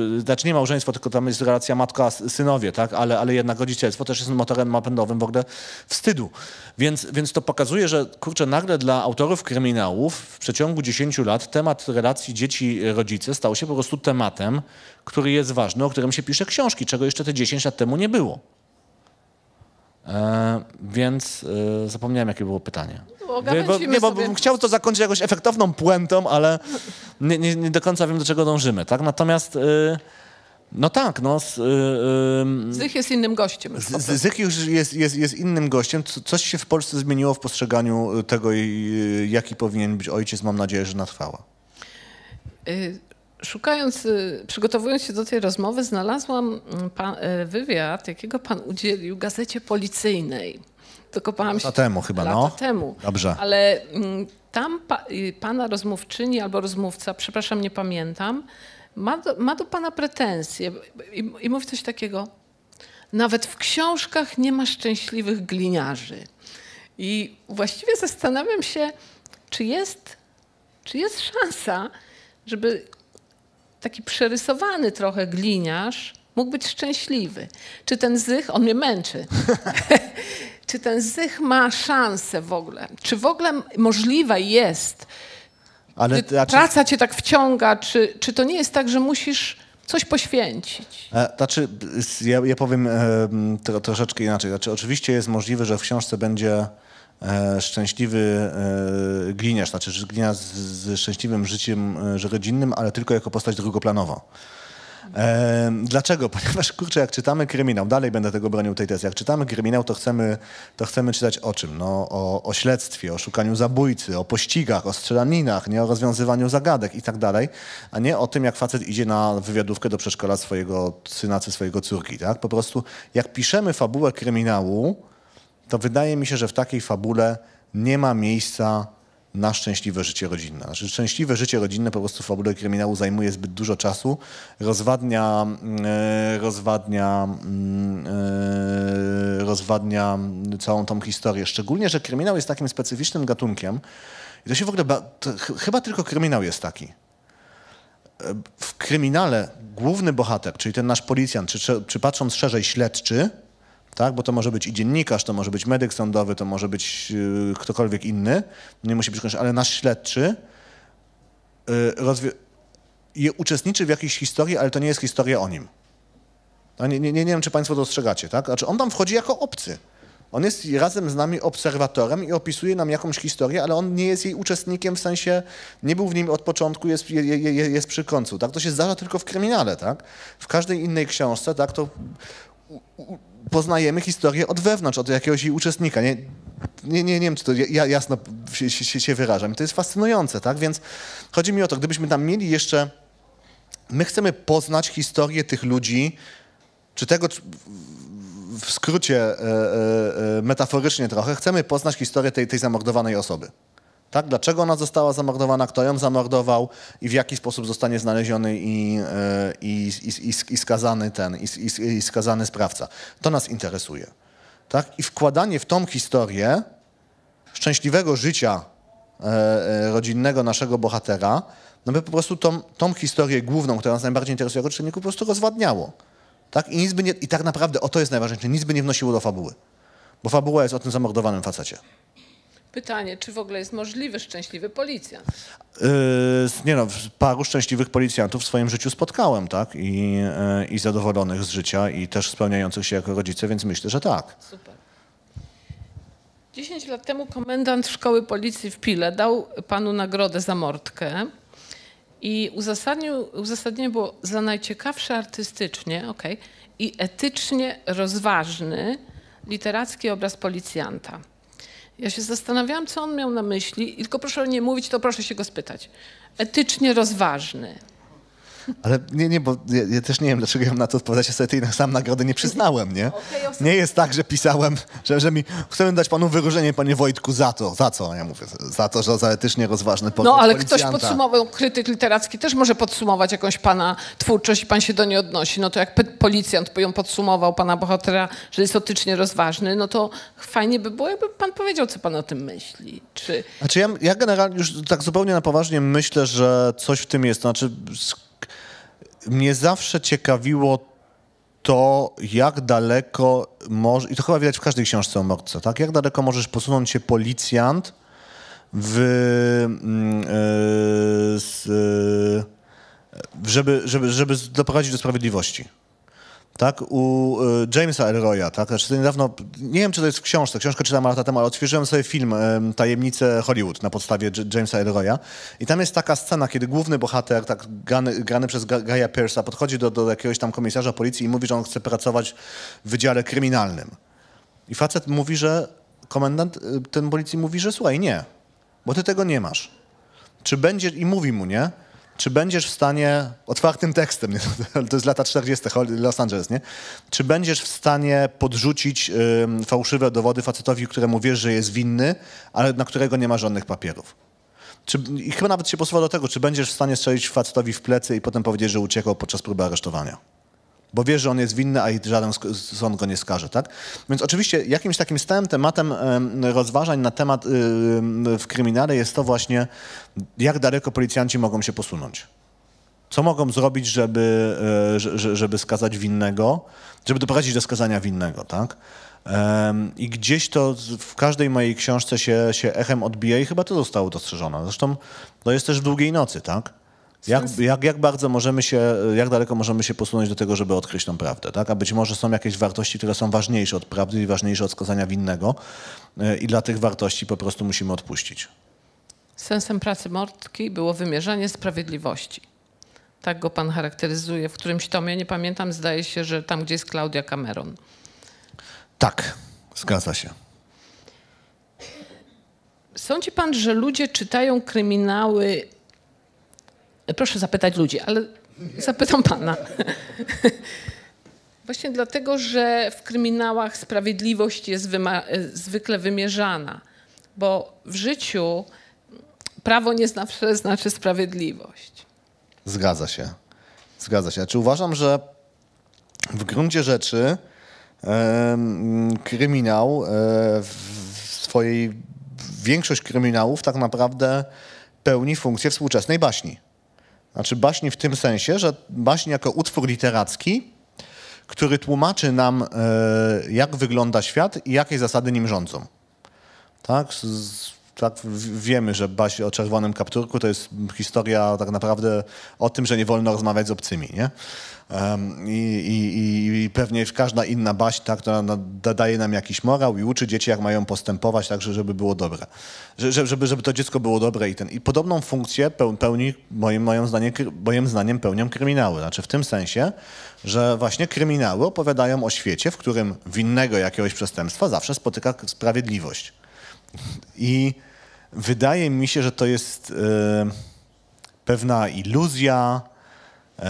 y, znaczy nie małżeństwo, tylko tam jest relacja matka-synowie, tak? ale, ale jednak rodzicielstwo też jest motorem napędowym w ogóle wstydu. Więc, więc to pokazuje, że kurczę, nagle dla autorów kryminałów w przeciągu 10 lat temat relacji dzieci-rodzice stał się po prostu tematem, który jest ważny, o którym się pisze książki, czego jeszcze te 10 lat temu nie było. E, więc e, zapomniałem, jakie było pytanie. Bo Nie, bo, nie, bo sobie. bym chciał to zakończyć jakąś efektowną puentą, ale nie, nie, nie do końca wiem, do czego dążymy. Tak? Natomiast, y, no tak, no, z, y, y, Zych jest innym gościem. z. Zych już jest, jest, jest innym gościem. Co- Coś się w Polsce zmieniło w postrzeganiu tego, y, jaki powinien być ojciec. Mam nadzieję, że na trwała. Y, Szukając, y, przygotowując się do tej rozmowy, znalazłam mm, pan, y, wywiad, jakiego pan udzielił gazecie policyjnej. Się Lata temu chyba, lata no. temu. Dobrze. Ale mm, tam pa, y, pana rozmówczyni albo rozmówca, przepraszam, nie pamiętam, ma do, ma do pana pretensje i, i mówi coś takiego. Nawet w książkach nie ma szczęśliwych gliniarzy. I właściwie zastanawiam się, czy jest, czy jest szansa, żeby taki przerysowany trochę gliniarz mógł być szczęśliwy. Czy ten zych, on mnie męczy, czy ten zych ma szansę w ogóle? Czy w ogóle m- możliwe jest? Ale Czy znaczy, praca cię tak wciąga, czy, czy to nie jest tak, że musisz coś poświęcić? E, Znaczy, ja, ja powiem e, tro, troszeczkę inaczej. Znaczy, oczywiście jest możliwe, że w książce będzie szczęśliwy e, gliniarz, znaczy gliniarz z, z szczęśliwym życiem e, rodzinnym, ale tylko jako postać drugoplanowa. E, dlaczego? Ponieważ, kurczę, jak czytamy kryminał, dalej będę tego bronił tej tezy, jak czytamy kryminał, to chcemy, to chcemy czytać o czym? No, o, o śledztwie, o szukaniu zabójcy, o pościgach, o strzelaninach, nie o rozwiązywaniu zagadek i tak dalej, a nie o tym, jak facet idzie na wywiadówkę do przedszkola swojego syna czy swojego córki, tak? Po prostu, jak piszemy fabułę kryminału, to wydaje mi się, że w takiej fabule nie ma miejsca na szczęśliwe życie rodzinne. Znaczy, szczęśliwe życie rodzinne po prostu w fabule kryminału zajmuje zbyt dużo czasu, rozwadnia, mm, e, rozwadnia, mm, e, rozwadnia całą tą historię. Szczególnie, że kryminał jest takim specyficznym gatunkiem i to się w ogóle, to ch- chyba tylko kryminał jest taki w kryminale główny bohater, czyli ten nasz policjant, czy, czy patrząc szerzej śledczy, tak, bo to może być i dziennikarz, to może być medyk sądowy, to może być yy, ktokolwiek inny, nie musi być koniecznie, ale nasz śledczy yy, uczestniczy w jakiejś historii, ale to nie jest historia o nim. No, nie, nie, nie wiem, czy Państwo dostrzegacie, tak? Znaczy on tam wchodzi jako obcy. On jest razem z nami obserwatorem i opisuje nam jakąś historię, ale on nie jest jej uczestnikiem w sensie, nie był w nim od początku, jest, je, je, je- jest przy końcu. Tak? To się zdarza tylko w kryminale. Tak? W każdej innej książce tak, to poznajemy historię od wewnątrz, od jakiegoś jej uczestnika. Nie, nie, nie, nie wiem, czy to ja, jasno się, się, się wyrażam. I to jest fascynujące, tak? Więc chodzi mi o to, gdybyśmy tam mieli jeszcze... My chcemy poznać historię tych ludzi, czy tego w skrócie, e, e, e, metaforycznie trochę, chcemy poznać historię tej, tej zamordowanej osoby. Tak? Dlaczego ona została zamordowana, kto ją zamordował i w jaki sposób zostanie znaleziony i, i, i, i skazany ten, i, i, skazany sprawca. To nas interesuje. Tak? I wkładanie w tą historię szczęśliwego życia rodzinnego naszego bohatera, no by po prostu tą, tą historię główną, która nas najbardziej interesuje jako czytelników, po prostu rozwadniało. Tak? I, nic by nie, I tak naprawdę o to jest najważniejsze. Nic by nie wnosiło do fabuły. Bo fabuła jest o tym zamordowanym facecie. Pytanie, czy w ogóle jest możliwy szczęśliwy policjant? Yy, nie no, paru szczęśliwych policjantów w swoim życiu spotkałem, tak? I, yy, I zadowolonych z życia i też spełniających się jako rodzice, więc myślę, że tak. Super. 10 lat temu komendant szkoły policji w Pile dał panu nagrodę za mordkę. I uzasadnienie było za najciekawszy artystycznie okay, i etycznie rozważny literacki obraz policjanta. Ja się zastanawiałam, co on miał na myśli, tylko proszę nie mówić, to proszę się go spytać. Etycznie rozważny. Ale nie, nie, bo ja, ja, też nie wiem, dlaczego ja mam na to odpowiadać. Ja sobie tej sam nagrody nie przyznałem, nie? Nie jest tak, że pisałem, że, że mi chcemy dać panu wyróżnienie, panie Wojtku, za to. Za co? Ja mówię, za to, że za etycznie rozważny No, ale ktoś podsumował, krytyk literacki też może podsumować jakąś pana twórczość i pan się do niej odnosi. No to jak policjant ją podsumował pana bohatera, że jest etycznie rozważny, no to fajnie by było, jakby pan powiedział, co pan o tym myśli. Czy... Znaczy ja, ja generalnie już tak zupełnie na poważnie myślę, że coś w tym jest. Znaczy mnie zawsze ciekawiło to, jak daleko może, i to chyba widać w każdej książce o mordce, tak? Jak daleko możesz posunąć się policjant w, yy, żeby, żeby, żeby doprowadzić do sprawiedliwości tak, u y, Jamesa Elroya, tak, znaczy niedawno, nie wiem, czy to jest w książce, książkę czytałem lata temu, ale odświeżyłem sobie film Tajemnice Hollywood na podstawie Jamesa Elroya i tam jest taka scena, kiedy główny bohater, tak grany, grany przez Gaia Pearsa, podchodzi do, do jakiegoś tam komisarza policji i mówi, że on chce pracować w wydziale kryminalnym. I facet mówi, że komendant y, ten policji mówi, że słuchaj, nie, bo ty tego nie masz. Czy będzie, i mówi mu, nie, czy będziesz w stanie, otwartym tekstem, nie? to jest lata 40. Los Angeles, nie? Czy będziesz w stanie podrzucić fałszywe dowody facetowi, któremu wiesz, że jest winny, ale na którego nie ma żadnych papierów? Czy, I chyba nawet się posuwa do tego, czy będziesz w stanie strzelić facetowi w plecy i potem powiedzieć, że uciekał podczas próby aresztowania? Bo wie, że on jest winny, a żaden sąd go nie skaże, tak? Więc oczywiście jakimś takim stałym tematem rozważań na temat w kryminale jest to właśnie, jak daleko policjanci mogą się posunąć. Co mogą zrobić, żeby, e, żeby skazać winnego, żeby doprowadzić do skazania winnego, tak? I gdzieś to w każdej mojej książce się, się echem odbija i chyba to zostało dostrzeżone. Zresztą to jest też w długiej nocy, tak? Jak, jak, jak bardzo możemy się, jak daleko możemy się posunąć do tego, żeby odkryć tą prawdę, tak? A być może są jakieś wartości, które są ważniejsze od prawdy i ważniejsze od skazania winnego e, i dla tych wartości po prostu musimy odpuścić. Sensem pracy Mortki było wymierzanie sprawiedliwości. Tak go pan charakteryzuje w którymś tomie, nie pamiętam, zdaje się, że tam, gdzie jest Claudia Cameron. Tak, zgadza się. Sądzi pan, że ludzie czytają kryminały Proszę zapytać ludzi, ale zapytam pana. Właśnie dlatego, że w kryminałach sprawiedliwość jest zwykle wymierzana, bo w życiu prawo nie zawsze znaczy sprawiedliwość. Zgadza się. Zgadza się. Znaczy uważam, że w gruncie rzeczy e, kryminał e, w swojej większość kryminałów tak naprawdę pełni funkcję współczesnej baśni. Znaczy baśni w tym sensie, że baśń jako utwór literacki, który tłumaczy nam, e, jak wygląda świat i jakie zasady nim rządzą. Tak? tak wiemy, że baśń o czerwonym kapturku to jest historia tak naprawdę o tym, że nie wolno rozmawiać z obcymi. Nie? I, i, I, pewnie każda inna baśń, tak, która daje nam jakiś morał i uczy dzieci, jak mają postępować, tak, żeby było dobre. Żeby, żeby to dziecko było dobre. I, ten, i podobną funkcję pełni, moim, moim, zdaniem, moim zdaniem, pełnią kryminały. Znaczy w tym sensie, że właśnie kryminały opowiadają o świecie, w którym winnego jakiegoś przestępstwa zawsze spotyka sprawiedliwość. I wydaje mi się, że to jest e, pewna iluzja, e,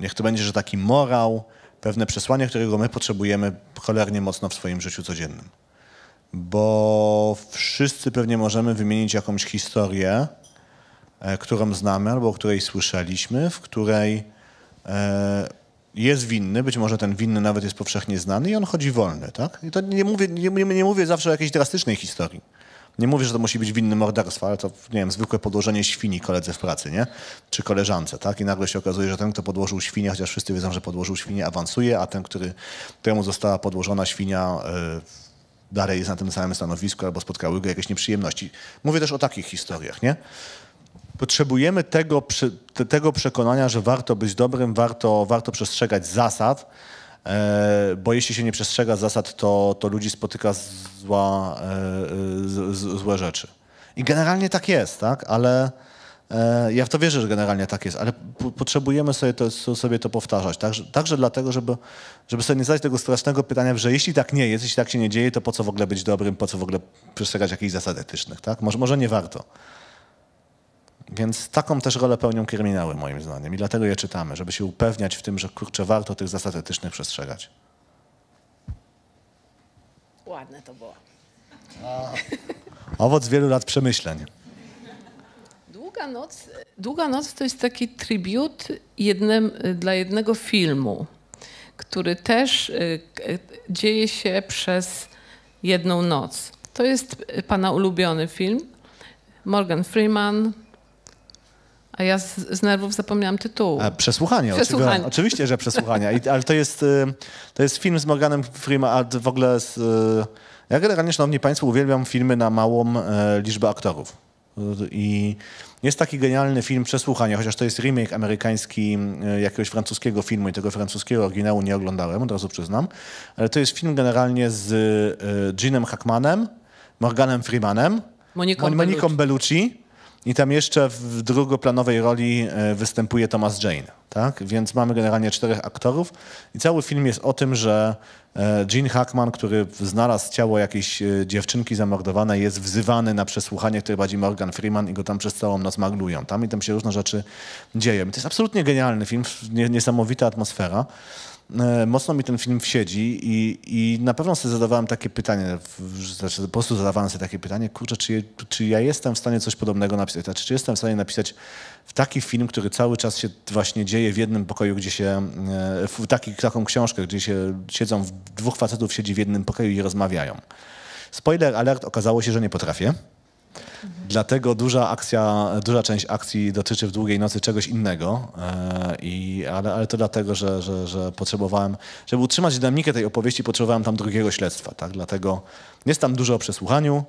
niech to będzie, że taki morał, pewne przesłanie, którego my potrzebujemy cholernie mocno w swoim życiu codziennym. Bo wszyscy pewnie możemy wymienić jakąś historię, e, którą znamy albo o której słyszeliśmy, w której e, jest winny, być może ten winny nawet jest powszechnie znany i on chodzi wolny, tak? I to nie mówię, nie, nie mówię zawsze o jakiejś drastycznej historii. Nie mówię, że to musi być winny morderstwa, ale to, nie wiem, zwykłe podłożenie świni koledze w pracy, nie? Czy koleżance, tak? I nagle się okazuje, że ten, kto podłożył świnię, chociaż wszyscy wiedzą, że podłożył świnię, awansuje, a ten, który, któremu została podłożona świnia, yy, dalej jest na tym samym stanowisku albo spotkały go jakieś nieprzyjemności. Mówię też o takich historiach, nie? Potrzebujemy tego, tego przekonania, że warto być dobrym, warto, warto przestrzegać zasad, e, bo jeśli się nie przestrzega zasad, to, to ludzi spotyka zła, e, złe rzeczy. I generalnie tak jest, tak? Ale e, ja w to wierzę, że generalnie tak jest, ale potrzebujemy sobie to, sobie to powtarzać. Także, także dlatego, żeby, żeby sobie nie zadać tego strasznego pytania, że jeśli tak nie jest, jeśli tak się nie dzieje, to po co w ogóle być dobrym, po co w ogóle przestrzegać jakichś zasad etycznych, tak? Może, może nie warto. Więc taką też rolę pełnią kryminały, moim zdaniem. I dlatego je czytamy, żeby się upewniać w tym, że kurczę, warto tych zasad etycznych przestrzegać. Ładne to było. Owoc wielu lat przemyśleń. Długa noc, Długa noc to jest taki tribut jednym, dla jednego filmu, który też y, dzieje się przez jedną noc. To jest pana ulubiony film. Morgan Freeman. A ja z, z nerwów zapomniałam tytułu. A, przesłuchanie, Przesłuchanie. Oczywiście, oczywiście, że przesłuchania. I, ale to jest, y, to jest film z Morganem Freemanem, a w ogóle z, y, ja generalnie, szanowni państwo, uwielbiam filmy na małą e, liczbę aktorów. I jest taki genialny film Przesłuchanie, chociaż to jest remake amerykański e, jakiegoś francuskiego filmu i tego francuskiego oryginału nie oglądałem, od razu przyznam. Ale to jest film generalnie z e, Ginem Hackmanem, Morganem Freemanem, Moniką Mon- Moniką Bellucci. I tam jeszcze w drugoplanowej roli e, występuje Thomas Jane, tak? Więc mamy generalnie czterech aktorów i cały film jest o tym, że e, Gene Hackman, który znalazł ciało jakiejś e, dziewczynki zamordowanej, jest wzywany na przesłuchanie, które prowadzi Morgan Freeman i go tam przez całą noc maglują. Tam i tam się różne rzeczy dzieją. I to jest absolutnie genialny film, nie- niesamowita atmosfera. E, Mocno mi ten film wsiedzi i, i na pewno sobie zadawałem takie pytanie, znaczy po prostu zadawałem sobie takie pytanie, kurczę, czy, czy ja jestem w stanie coś podobnego napisać, znaczy, czy jestem w stanie napisać w taki film, który cały czas się właśnie dzieje w jednym pokoju, gdzie się, e, w taki, taką książkę, gdzie się siedzą, dwóch facetów siedzi w jednym pokoju i rozmawiają. Spoiler alert, okazało się, że nie potrafię. Dlatego duża akcja, duża część akcji dotyczy w długiej nocy czegoś innego, e, i, ale, ale to dlatego, że, że, że potrzebowałem, żeby utrzymać dynamikę tej opowieści, potrzebowałem tam drugiego śledztwa. Tak? Dlatego jest tam dużo o przesłuchaniu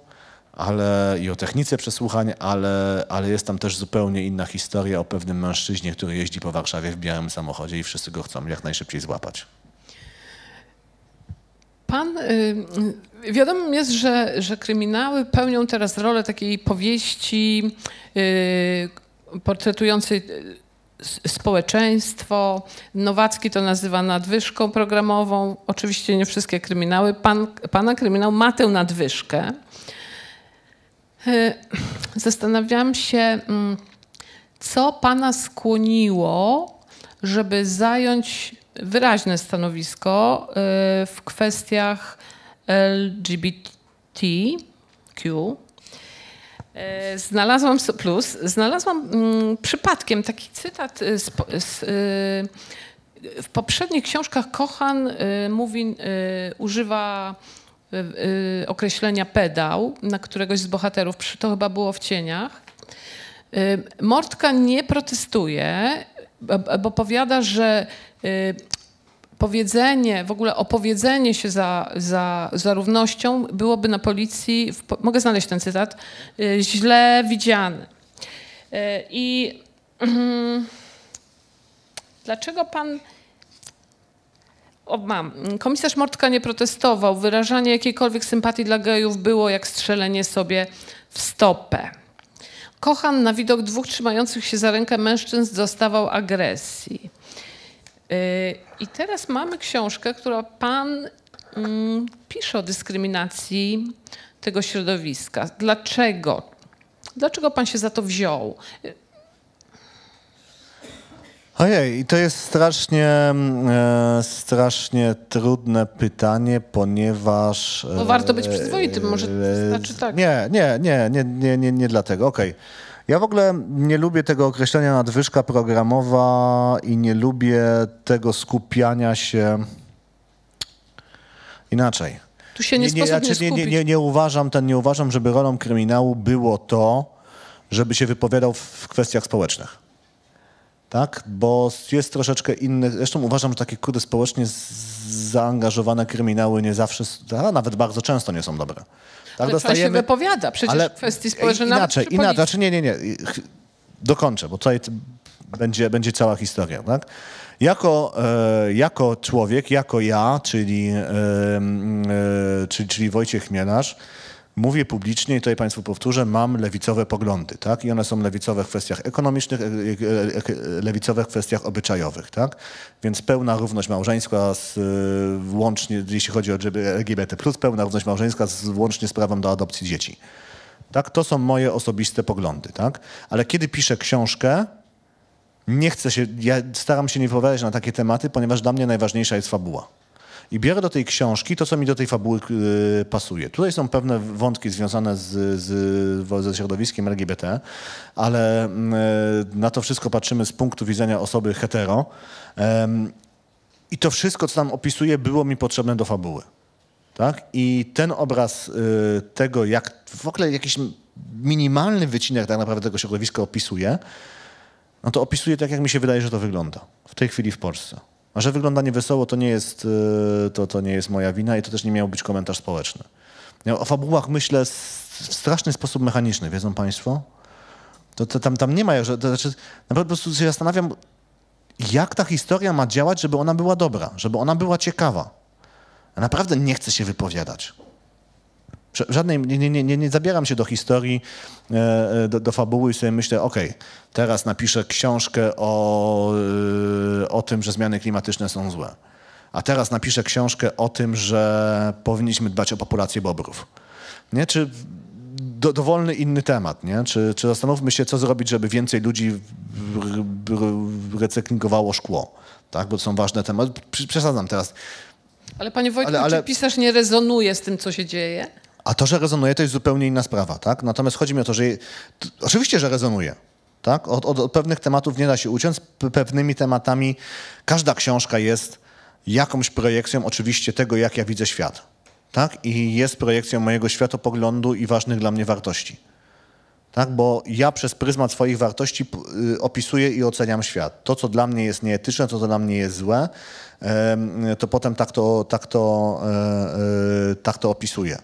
ale, i o technice przesłuchań, ale, ale jest tam też zupełnie inna historia o pewnym mężczyźnie, który jeździ po Warszawie w białym samochodzie i wszyscy go chcą jak najszybciej złapać. Pan, y, wiadomo jest, że, że kryminały pełnią teraz rolę takiej powieści y, portretującej y, społeczeństwo. Nowacki to nazywa nadwyżką programową. Oczywiście nie wszystkie kryminały. Pan, pana kryminał ma tę nadwyżkę. Y, Zastanawiam się, mm, co pana skłoniło, żeby zająć wyraźne stanowisko y, w kwestiach LGBTQ? Y, Znalazłam plus, znalazłam mm, przypadkiem taki cytat y, z, z, y, w poprzednich książkach Kochan y, mówi, używa określenia pedał na któregoś z bohaterów, to chyba było w cieniach. Mortka nie protestuje, bo powiada, że powiedzenie, w ogóle opowiedzenie się za, za, za równością byłoby na policji, w, mogę znaleźć ten cytat, y, źle widziane. Y, I mm, dlaczego pan o, mam. Komisarz Mortka nie protestował. Wyrażanie jakiejkolwiek sympatii dla gejów było jak strzelenie sobie w stopę. Kochan na widok dwóch trzymających się za rękę mężczyzn dostawał agresji. I teraz mamy książkę, która pan mm, pisze o dyskryminacji tego środowiska. Dlaczego? Dlaczego pan się za to wziął? Ojej, i to jest strasznie, e, strasznie trudne pytanie, ponieważ... Bo warto być przyzwoitym, może wystarczy tak. Nie, nie, nie, nie, nie, nie, nie dlatego, okej. Ja w ogóle nie lubię tego określenia nadwyżka programowa i nie lubię tego skupiania się inaczej. Tu się nie, sposób nie, znaczy, nie nie, nie, nie, uważam, ten, nie uważam, żeby rolą kryminału było to, żeby się wypowiadał w kwestiach społecznych. Tak? Bo jest troszeczkę inny. Zresztą uważam, że takie kurde społecznie zaangażowane kryminały nie zawsze, a nawet bardzo często nie są dobre. Tak? Ale pan się wypowiada. Przecież w kwestii społecznej Inaczej, inaczej. Znaczy nie, nie, nie. Dokończę, bo tutaj będzie, będzie cała historia. Tak? Jako, e, jako człowiek, jako ja, czyli, e, e, czyli, czyli Wojciech Chmielarz, mówię publicznie i tutaj Państwu powtórzę, mam lewicowe poglądy, tak? I one są lewicowe w kwestiach ekonomicznych, e, e, e, lewicowe w kwestiach obyczajowych, tak? Więc pełna równość małżeńska z, łącznie, jeśli chodzi o LGBT+, pełna równość małżeńska z, łącznie z prawem do adopcji dzieci. Tak? To są moje osobiste poglądy, tak? Ale kiedy piszę książkę, nie chcę się, ja staram się nie wypowiadać na takie tematy, ponieważ dla mnie najważniejsza jest fabuła. I biorę do tej książki to, co mi do tej fabuły y, pasuje. Tutaj są pewne wątki związane z, z, ze środowiskiem LGBT, ale y, na to wszystko patrzymy z punktu widzenia osoby hetero. I to wszystko, co tam opisuję, było mi potrzebne do fabuły. Tak? I ten obraz y, tego, jak w ogóle jakiś minimalny wycinek tak naprawdę tego środowiska opisuje, no to opisuje tak, jak mi się wydaje, że to wygląda w tej chwili w Polsce. Że wygląda niewesoło, to nie jest, y, to, to nie jest moja wina i to też nie miał być komentarz społeczny. Ja o fabułach myślę w straszny sposób mechaniczny, wiedzą Państwo? To, to tam, tam nie ma, że, to znaczy, naprawdę po prostu się zastanawiam, jak ta historia ma działać, żeby ona była dobra, żeby ona była ciekawa. Ja naprawdę nie chcę się wypowiadać. Żadnej, nie, nie, nie, nie, zabieram się do historii, e, e, do, do fabuły i sobie myślę, okej, teraz napiszę książkę o, e, o tym, że zmiany klimatyczne są złe. A teraz napiszę książkę o tym, że powinniśmy dbać o populację bobrów. Nie? Czy do, dowolny inny temat, nie? Czy, czy zastanówmy się, co zrobić, żeby więcej ludzi recyklingowało szkło, tak? Bo to są ważne tematy. Przesadzam teraz. Ale panie Wojtku, Ale- ale- czy pisarz nie rezonuje z tym, co się dzieje? A to, że rezonuje, to jest zupełnie inna sprawa, tak? Natomiast chodzi mi o to, że... Oczywiście, że rezonuje, tak? Od, od, od pewnych tematów nie da się uciąć, pewnymi tematami każda książka jest jakąś projekcją oczywiście tego, jak ja widzę świat, tak? I jest projekcją mojego światopoglądu i ważnych dla mnie wartości. Tak, bo ja przez pryzmat swoich wartości y, opisuję i oceniam świat. To, co dla mnie jest nieetyczne, to, co dla mnie jest złe, to potem tak to, tak to, e, e, tak to opisuję.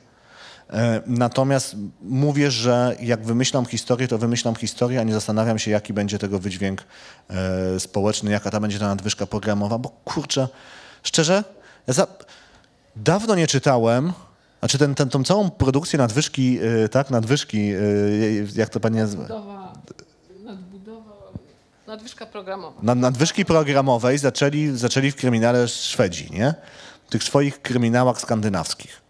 E, Natomiast mówię, że jak wymyślam historię, to wymyślam historię, a nie zastanawiam się, jaki będzie tego wydźwięk e, społeczny, jaka ta będzie ta nadwyżka programowa, bo kurczę, szczerze, ja za, dawno nie czytałem, znaczy ten, ten, tą całą produkcję nadwyżki, e, tak, nadwyżki, jak to pani nazywa? Nadbudowa, nadbudowa, nadwyżka programowa. Nad, nadwyżki programowej zaczęli, zaczęli w kryminale Szwedzi, nie? W tych swoich kryminałach skandynawskich.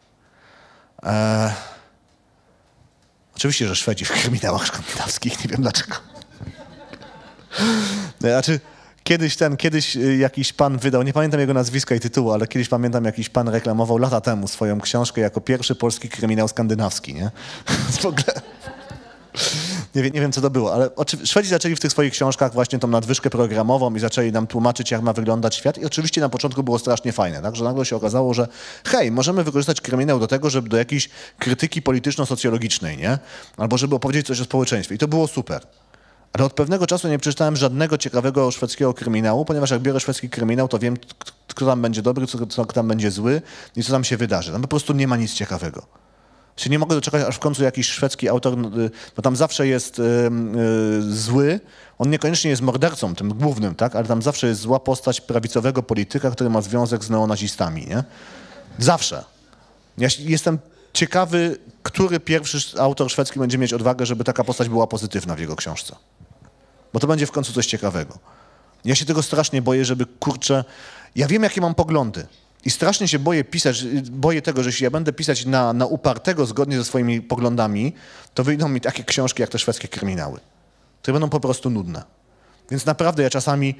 E, oczywiście, że Szwedzi w kryminałach skandynawskich, nie wiem dlaczego. Znaczy, kiedyś ten, kiedyś y, jakiś pan wydał, nie pamiętam jego nazwiska i tytułu, ale kiedyś pamiętam, jakiś pan reklamował lata temu swoją książkę jako pierwszy polski kryminał skandynawski, nie? w ogóle... Nie, wiem- nie wiem, co to było, ale Szwedzi zaczęli w tych swoich książkach właśnie tą nadwyżkę programową i zaczęli nam tłumaczyć, jak ma wyglądać świat. I oczywiście na początku było strasznie fajne, tak? że nagle się okazało, że hej, możemy wykorzystać kryminał do tego, żeby do jakiejś krytyki polityczno-socjologicznej, nie? Albo żeby opowiedzieć coś o społeczeństwie. I to było super. Ale od pewnego czasu nie przeczytałem żadnego ciekawego szwedzkiego kryminału, ponieważ jak biorę szwedzki kryminał, to wiem, kto tam będzie dobry, co, co tam będzie zły i co tam się wydarzy. Tam po prostu nie ma nic ciekawego. Się nie mogę doczekać, aż w końcu jakiś szwedzki autor, no, y, bo tam zawsze jest y, zły, on niekoniecznie jest mordercą, tym głównym, tak? ale tam zawsze jest zła postać prawicowego polityka, który ma związek z neonazistami, nie? Zawsze. Ja jestem ciekawy, który pierwszy sz- autor szwedzki będzie mieć odwagę, żeby taka postać była pozytywna w jego książce. Bo to będzie w końcu coś ciekawego. Ja się tego strasznie boję, żeby kurczę. Ja wiem, jakie mam poglądy. I strasznie się boję pisać, boję tego, że jeśli ja będę pisać na, na upartego zgodnie ze swoimi poglądami, to wyjdą mi takie książki jak te szwedzkie kryminały, które będą po prostu nudne. Więc naprawdę ja czasami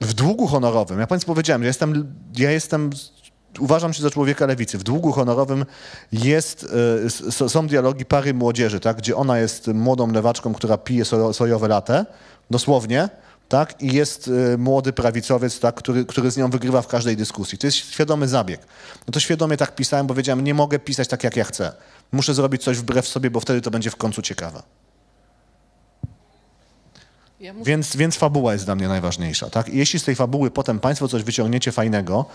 w długu honorowym, ja Państwu powiedziałem, że jestem, ja jestem, uważam się za człowieka lewicy. W długu honorowym jest, y, są dialogi pary młodzieży, tak, gdzie ona jest młodą lewaczką, która pije sojowe latę, dosłownie, tak, i jest y, młody prawicowiec, tak, który, który z nią wygrywa w każdej dyskusji. To jest świadomy zabieg. No to świadomie tak pisałem, bo wiedziałem, nie mogę pisać tak, jak ja chcę. Muszę zrobić coś wbrew sobie, bo wtedy to będzie w końcu ciekawe. Ja muszę... więc, więc fabuła jest dla mnie najważniejsza. Tak? I jeśli z tej fabuły potem Państwo coś wyciągniecie fajnego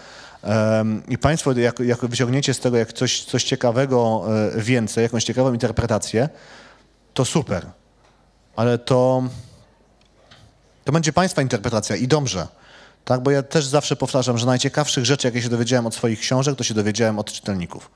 um, i Państwo jak, jak wyciągniecie z tego jak coś, coś ciekawego e, więcej, jakąś ciekawą interpretację, to super. Ale to, to będzie Państwa interpretacja i dobrze. Tak? Bo ja też zawsze powtarzam, że najciekawszych rzeczy, jakie się dowiedziałem od swoich książek, to się dowiedziałem od czytelników.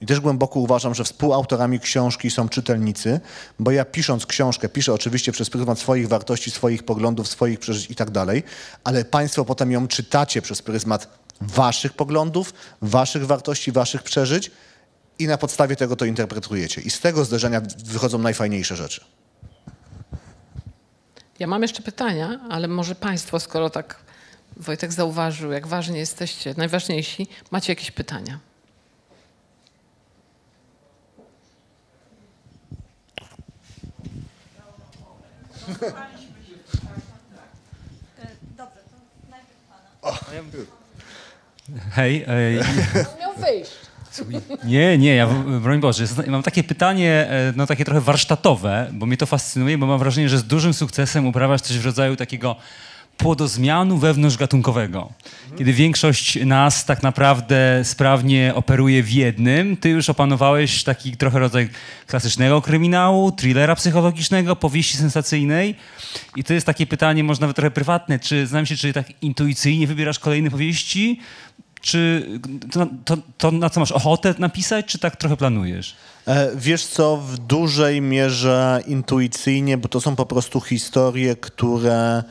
I też głęboko uważam, że współautorami książki są czytelnicy, bo ja pisząc książkę, piszę oczywiście przez pryzmat swoich wartości, swoich poglądów, swoich przeżyć i tak dalej, ale Państwo potem ją czytacie przez pryzmat Waszych poglądów, Waszych wartości, Waszych przeżyć i na podstawie tego to interpretujecie. I z tego zderzenia wychodzą najfajniejsze rzeczy. Ja mam jeszcze pytania, ale może Państwo, skoro tak Wojtek zauważył, jak ważni jesteście, najważniejsi, macie jakieś pytania? Dobrze, to najpierw pana. Hej. Ej, Miał wyjść. Nie, nie, ja, broń Boże, mam takie pytanie, e, no takie trochę warsztatowe, bo mnie to fascynuje, bo mam wrażenie, że z dużym sukcesem uprawiasz coś w rodzaju takiego płodozmianu wewnątrzgatunkowego. Kiedy większość nas tak naprawdę sprawnie operuje w jednym, ty już opanowałeś taki trochę rodzaj klasycznego kryminału, thrillera psychologicznego, powieści sensacyjnej. I to jest takie pytanie, może nawet trochę prywatne, czy znam się, czy tak intuicyjnie wybierasz kolejne powieści, czy to, to, to, na co masz ochotę napisać, czy tak trochę planujesz? E, wiesz co, w dużej mierze intuicyjnie, bo to są po prostu historie, które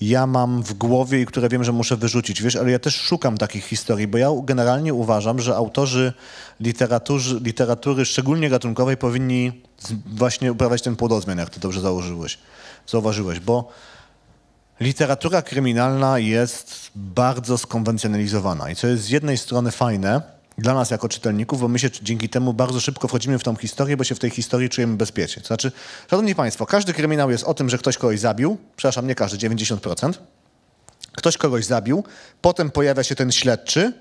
ja mam w głowie i które wiem, że muszę wyrzucić, wiesz, ale ja też szukam takich historii, bo ja generalnie uważam, że autorzy literatury, szczególnie gatunkowej, powinni właśnie uprawiać ten płodozmian, jak ty dobrze założyłeś, zauważyłeś, bo literatura kryminalna jest bardzo skonwencjonalizowana i co jest z jednej strony fajne, dla nas jako czytelników, bo my się dzięki temu bardzo szybko wchodzimy w tą historię, bo się w tej historii czujemy bezpiecznie. To znaczy, szanowni państwo, każdy kryminał jest o tym, że ktoś kogoś zabił, przepraszam, nie każdy, 90%, ktoś kogoś zabił, potem pojawia się ten śledczy,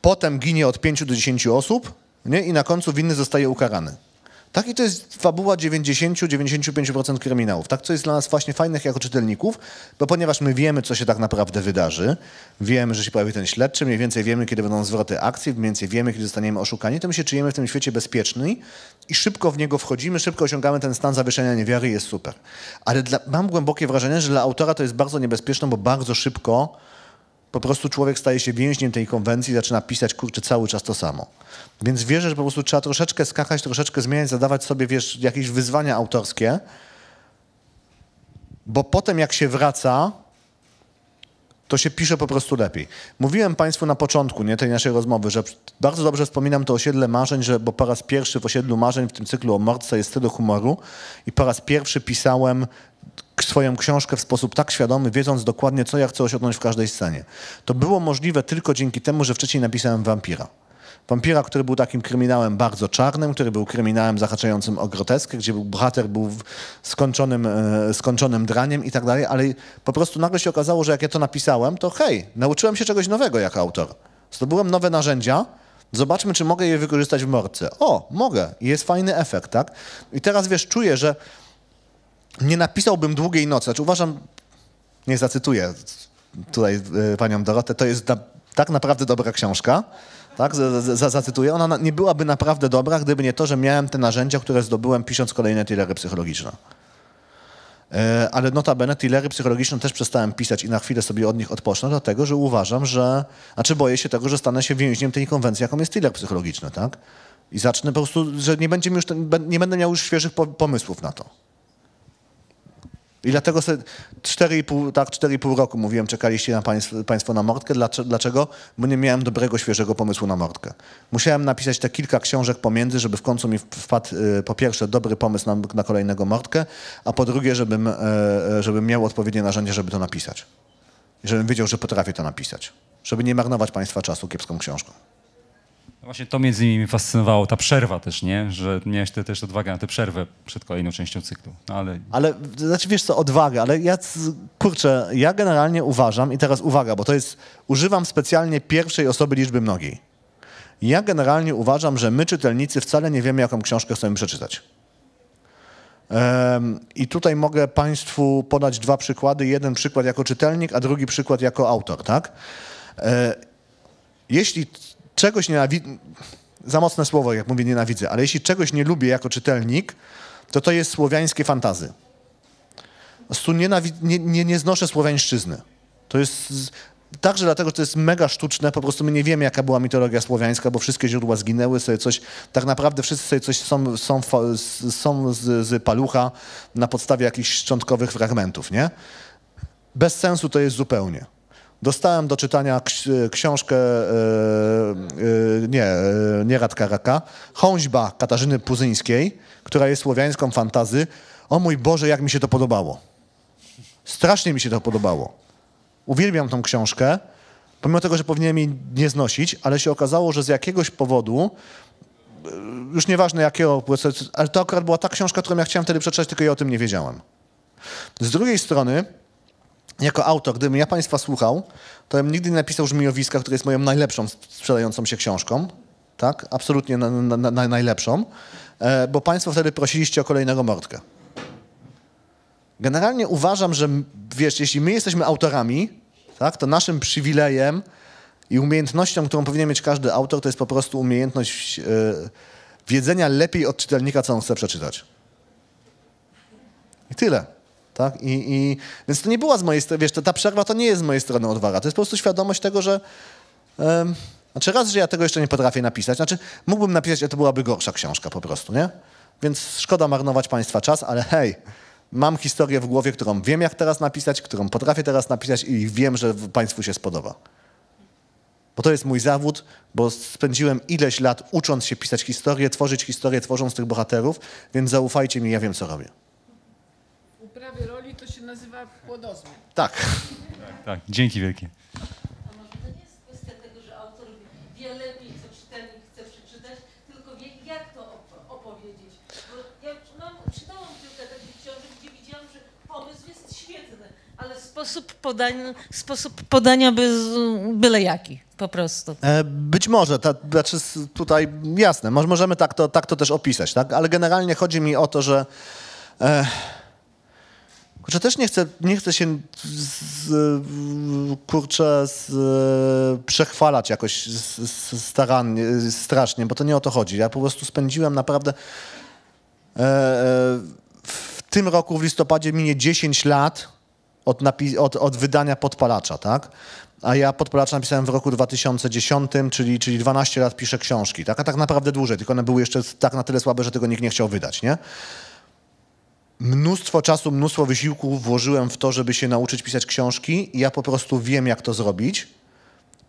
potem ginie od 5 do 10 osób nie? i na końcu winny zostaje ukarany. Tak, i to jest fabuła 90-95% kryminałów. Tak, co jest dla nas właśnie fajnych jako czytelników, bo ponieważ my wiemy, co się tak naprawdę wydarzy, wiemy, że się pojawi ten śledczy, mniej więcej wiemy, kiedy będą zwroty akcji, mniej więcej wiemy, kiedy zostaniemy oszukani, to my się czujemy w tym świecie bezpieczni i szybko w niego wchodzimy, szybko osiągamy ten stan zawieszenia niewiary i jest super. Ale dla, mam głębokie wrażenie, że dla autora to jest bardzo niebezpieczne, bo bardzo szybko po prostu człowiek staje się więźniem tej konwencji zaczyna pisać, kurczę, cały czas to samo. Więc wierzę, że po prostu trzeba troszeczkę skakać, troszeczkę zmieniać, zadawać sobie, wiesz, jakieś wyzwania autorskie, bo potem jak się wraca, to się pisze po prostu lepiej. Mówiłem Państwu na początku nie, tej naszej rozmowy, że bardzo dobrze wspominam to osiedle marzeń, że, bo po raz pierwszy w osiedlu marzeń w tym cyklu o mordce jest tyle humoru i po raz pierwszy pisałem swoją książkę w sposób tak świadomy, wiedząc dokładnie, co ja chcę osiągnąć w każdej scenie. To było możliwe tylko dzięki temu, że wcześniej napisałem Wampira. Wampira, który był takim kryminałem bardzo czarnym, który był kryminałem zahaczającym o groteskę, gdzie był, bohater był skończonym, e, skończonym draniem i tak dalej, ale po prostu nagle się okazało, że jak ja to napisałem, to hej, nauczyłem się czegoś nowego jako autor. Zdobyłem nowe narzędzia, zobaczmy, czy mogę je wykorzystać w mordce. O, mogę i jest fajny efekt, tak? I teraz wiesz, czuję, że nie napisałbym Długiej Nocy. Znaczy uważam, nie zacytuję tutaj e, panią Dorotę, to jest na, tak naprawdę dobra książka. Tak, zacytuję. Ona nie byłaby naprawdę dobra, gdyby nie to, że miałem te narzędzia, które zdobyłem pisząc kolejne thrillery psychologiczne. E, ale notabene thrillery psychologiczne też przestałem pisać i na chwilę sobie od nich odpocznę, dlatego że uważam, że... Znaczy boję się tego, że stanę się więźniem tej konwencji, jaką jest thriller psychologiczny, tak? I zacznę po prostu, że nie, będzie już nie będę miał już świeżych pomysłów na to. I dlatego sobie 4,5, tak, 4,5 roku mówiłem, czekaliście na państw, państwo na mordkę. Dlacze- Dlaczego? Bo nie miałem dobrego, świeżego pomysłu na mordkę. Musiałem napisać te kilka książek pomiędzy, żeby w końcu mi wpadł y, po pierwsze dobry pomysł na, na kolejnego mordkę, a po drugie, żebym, e, e, żebym miał odpowiednie narzędzie, żeby to napisać. Żebym wiedział, że potrafię to napisać. Żeby nie marnować państwa czasu kiepską książką. Właśnie to między innymi fascynowało, ta przerwa też, nie? Że miałeś te, też odwagę na tę przerwę przed kolejną częścią cyklu. No, ale Ale, znaczy wiesz co, odwaga, ale ja, kurczę, ja generalnie uważam, i teraz uwaga, bo to jest, używam specjalnie pierwszej osoby liczby mnogiej. Ja generalnie uważam, że my, czytelnicy, wcale nie wiemy, jaką książkę chcemy przeczytać. Em, I tutaj mogę Państwu podać dwa przykłady. Jeden przykład jako czytelnik, a drugi przykład jako autor, tak? E, Jeśli czegoś nienawidzę, za mocne słowo, jak mówię nienawidzę, ale jeśli czegoś nie lubię jako czytelnik, to to jest słowiańskie fantazy. Po prostu nie, nie, nie znoszę słowiańszczyzny. To jest także dlatego, że to jest mega sztuczne, po prostu my nie wiemy, jaka była mitologia słowiańska, bo wszystkie źródła zginęły, sobie coś, tak naprawdę wszyscy sobie coś są, są, są z, z palucha na podstawie jakichś szczątkowych fragmentów, nie? Bez sensu to jest zupełnie. Dostałem do czytania ks- książkę, e, e, nie, e, nie Radka Raka, Chąźba Katarzyny Puzyńskiej, która jest słowiańską fantazy. O mój Boże, jak mi się to podobało. Strasznie mi się to podobało. Uwielbiam tą książkę, pomimo tego, że powinienem jej nie znosić, ale się okazało, że z jakiegoś powodu, e, już nieważne jakiego, ale to akurat była ta książka, którą ja chciałem wtedy przeczytać, tylko ja o tym nie wiedziałem. Z drugiej strony, jako autor, gdybym ja Państwa słuchał, to bym nigdy nie napisał Żmijowiska, które jest moją najlepszą sprzedającą się książką. Tak? Absolutnie na, na, na, najlepszą. E, bo Państwo wtedy prosiliście o kolejnego mordkę. Generalnie uważam, że wiesz, jeśli my jesteśmy autorami, tak, to naszym przywilejem i umiejętnością, którą powinien mieć każdy autor, to jest po prostu umiejętność e, wiedzenia lepiej od czytelnika, co on chce przeczytać. I tyle. Tak? I, i, więc to nie była z mojej strony, wiesz, to, ta przerwa to nie jest z mojej strony odwaga. To jest po prostu świadomość tego, że em, znaczy raz, że ja tego jeszcze nie potrafię napisać, znaczy mógłbym napisać, ale to byłaby gorsza książka po prostu, nie? Więc szkoda marnować Państwa czas, ale hej, mam historię w głowie, którą wiem jak teraz napisać, którą potrafię teraz napisać i wiem, że Państwu się spodoba. Bo to jest mój zawód, bo spędziłem ileś lat ucząc się pisać historię, tworzyć historię, tworząc tych bohaterów, więc zaufajcie mi, ja wiem co robię. W uprawie roli to się nazywa płodozmian. Tak. tak, dzięki wielkie. A może to nie jest kwestia tego, że autor wie lepiej, co czytelnik chce przeczytać, tylko wie, jak to op- opowiedzieć. Bo ja mam, czytałam kilka takich książek, gdzie widziałam, że pomysł jest świetny, ale sposób podania, sposób podania bez, byle jaki, po prostu. E, Być może, ta, znaczy tutaj jasne, może, możemy tak to, tak to też opisać, tak? ale generalnie chodzi mi o to, że e, kurczę, też nie chcę, nie chcę się z, kurczę z, przechwalać jakoś starannie, strasznie, bo to nie o to chodzi. Ja po prostu spędziłem naprawdę e, e, w tym roku w listopadzie minie 10 lat od, od, od wydania Podpalacza, tak? A ja Podpalacza napisałem w roku 2010, czyli, czyli 12 lat piszę książki, tak? A tak naprawdę dłużej, tylko one były jeszcze tak na tyle słabe, że tego nikt nie chciał wydać, nie? Mnóstwo czasu, mnóstwo wysiłku włożyłem w to, żeby się nauczyć pisać książki i ja po prostu wiem, jak to zrobić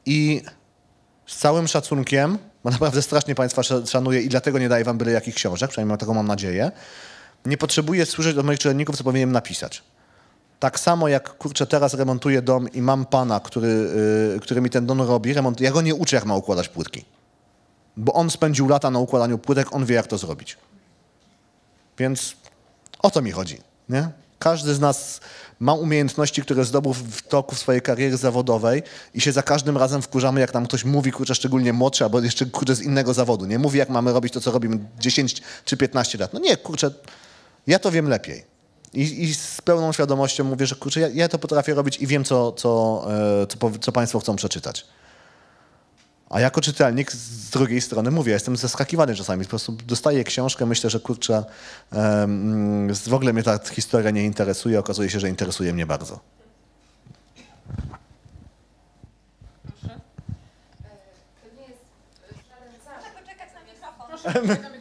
i z całym szacunkiem, bo naprawdę strasznie Państwa sz- szanuję i dlatego nie daję Wam byle jakich książek, przynajmniej taką mam nadzieję, nie potrzebuję słyszeć od moich czytelników, co powinienem napisać. Tak samo jak, kurczę, teraz remontuję dom i mam pana, który, y, który mi ten dom robi, remont, ja go nie uczę, jak ma układać płytki. Bo on spędził lata na układaniu płytek, on wie, jak to zrobić. Więc o to mi chodzi, nie? Każdy z nas ma umiejętności, które zdobył w toku swojej kariery zawodowej i się za każdym razem wkurzamy, jak nam ktoś mówi, kurczę, szczególnie młodszy, albo jeszcze, kurczę, z innego zawodu, nie? Mówi, jak mamy robić to, co robimy 10 czy 15 lat. No nie, kurczę, ja to wiem lepiej. I, I z pełną świadomością mówię, że kurczę, ja, ja to potrafię robić i wiem, co, co, e, co, co Państwo chcą przeczytać. A jako czytelnik z drugiej strony mówię, jestem zaskakiwany czasami. Po prostu dostaję książkę, myślę, że kurczę, w ogóle mnie ta historia nie interesuje, okazuje się, że interesuje mnie bardzo. Proszę poczekać na mikrofon. Proszę, poczekaj na mikrofon. Ja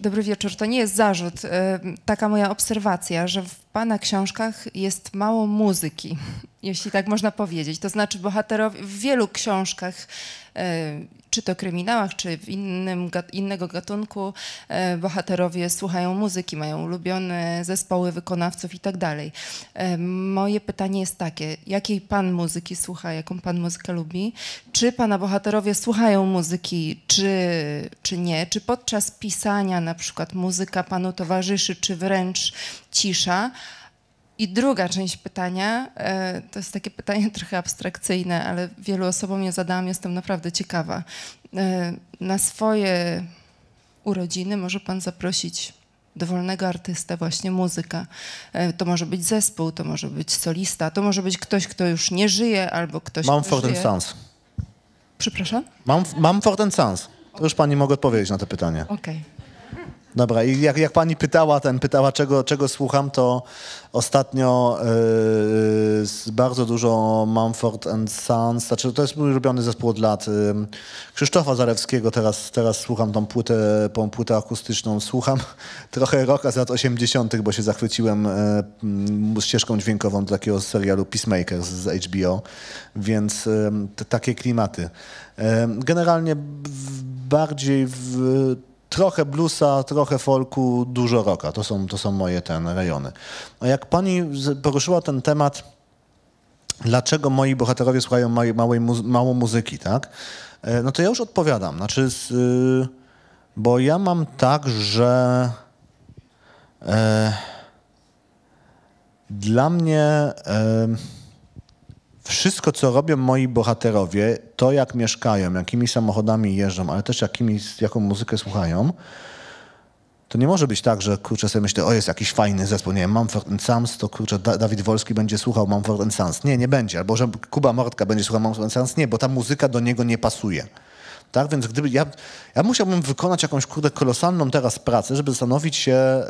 Dobry wieczór. To nie jest zarzut. e, Taka moja obserwacja, że w Pana książkach jest mało muzyki, jeśli tak można powiedzieć. To znaczy bohaterowie w wielu książkach, e, czy to kryminałach, czy w innym, innego gatunku, e, bohaterowie słuchają muzyki, mają ulubione zespoły wykonawców i tak dalej. E, Moje pytanie jest takie, jakiej Pan muzyki słucha, jaką Pan muzykę lubi? Czy Pana bohaterowie słuchają muzyki, czy, czy nie? Czy podczas pisania na przykład muzyka Panu towarzyszy, czy wręcz cisza? I druga część pytania, e, to jest takie pytanie trochę abstrakcyjne, ale wielu osobom je zadałam, jestem naprawdę ciekawa. E, Na swoje urodziny może pan zaprosić dowolnego artystę, właśnie muzyka. E, To może być zespół, to może być solista, to może być ktoś, kto już nie żyje, albo ktoś, kto Mumford żyje. Sons. Przepraszam? Mam, Mumford Sons. To już pani mogę odpowiedzieć na to pytanie. Okej. Dobra, i jak, jak pani pytała, ten pytała, czego, czego słucham, to ostatnio yy, z bardzo dużo Mumford and Sons, znaczy to jest mój ulubiony zespół od lat. Yy, Krzysztofa Zarewskiego, teraz, teraz słucham tą płytę, tą płytę akustyczną, słucham trochę rocka z lat 80., bo się zachwyciłem yy, ścieżką dźwiękową do takiego serialu Peacemaker z HBO, więc yy, takie klimaty. Generalnie bardziej w trochę bluesa, trochę folku, dużo rocka. To są, to są moje ten rejony. A jak pani poruszyła ten temat, dlaczego moi bohaterowie słuchają małej, małej mało muzyki, tak? E, No to ja już odpowiadam. Znaczy, y, bo ja mam tak, że e, dla mnie e, wszystko, co robią moi bohaterowie, to jak mieszkają, jakimi samochodami jeżdżą, ale też jakimi, jaką muzykę słuchają, to nie może być tak, że kurczę sobie myślę, o jest jakiś fajny zespół, nie wiem, Mumford Sons, to kurczę da Dawid Wolski będzie słuchał Mumford Sons. Nie, nie będzie. Albo że Kuba Mortka będzie słuchał Mumford Sons. Nie, bo ta muzyka do niego nie pasuje. Tak, więc gdyby ja, ja musiałbym wykonać jakąś kurde kolosalną teraz pracę, żeby zastanowić się e,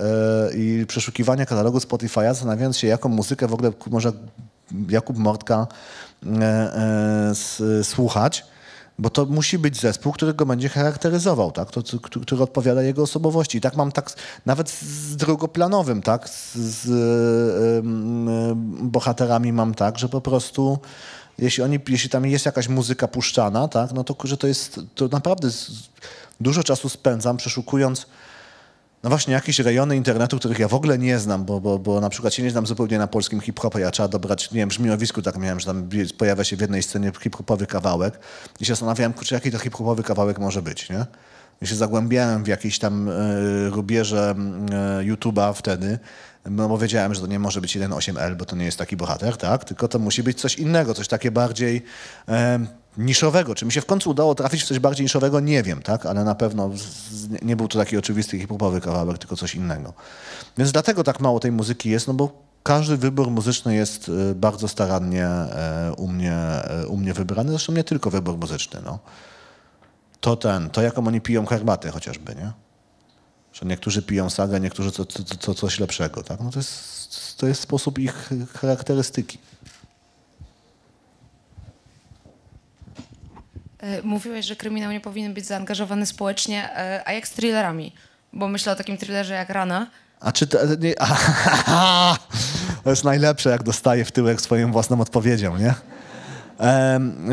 i przeszukiwania katalogu Spotify'a, zastanawiając się, jaką muzykę w ogóle może Jakub Mortka e, e, słuchać, bo to musi być zespół, który go będzie charakteryzował, tak? To, który, odpowiada jego osobowości. I tak mam tak nawet z drugoplanowym, tak? Z, z e, bohaterami mam tak, że po prostu jeśli, oni, jeśli tam jest jakaś muzyka puszczana, tak? No to, że to jest, to naprawdę z, dużo czasu spędzam przeszukując no właśnie jakieś rejony internetu, których ja w ogóle nie znam, bo, bo, bo na przykład się nie znam zupełnie na polskim hip-hopie, ja trzeba dobrać, nie wiem, brzmiowisku tak miałem, że tam pojawia się w jednej scenie hip-hopowy kawałek i się zastanawiałem, kurczę, jaki to hip-hopowy kawałek może być, nie? I się zagłębiałem w jakieś tam e, rubieże e, YouTube'a wtedy, no bo wiedziałem, że to nie może być 1.8L, bo to nie jest taki bohater, tak? Tylko to musi być coś innego, coś takie bardziej e, niszowego. Czy mi się w końcu udało trafić w coś bardziej niszowego, nie wiem, tak? Ale na pewno nie był to taki oczywisty hip-hopowy kawałek, tylko coś innego. Więc dlatego tak mało tej muzyki jest, no bo każdy wybór muzyczny jest e, bardzo starannie e, u mnie, e, u mnie wybrany. Zresztą nie tylko wybór muzyczny, no. To ten, to jaką oni piją herbatę chociażby, nie? Że niektórzy piją sagę, niektórzy co, co, co, coś lepszego, tak? No to jest, to jest sposób ich charakterystyki. Mówiłeś, że kryminał nie powinien być zaangażowany społecznie, e, a jak z thrillerami? Bo myślę o takim thrillerze jak Rana. A czy to, nie, to jest najlepsze, jak dostaję w tyłek swoją własną odpowiedzią, nie?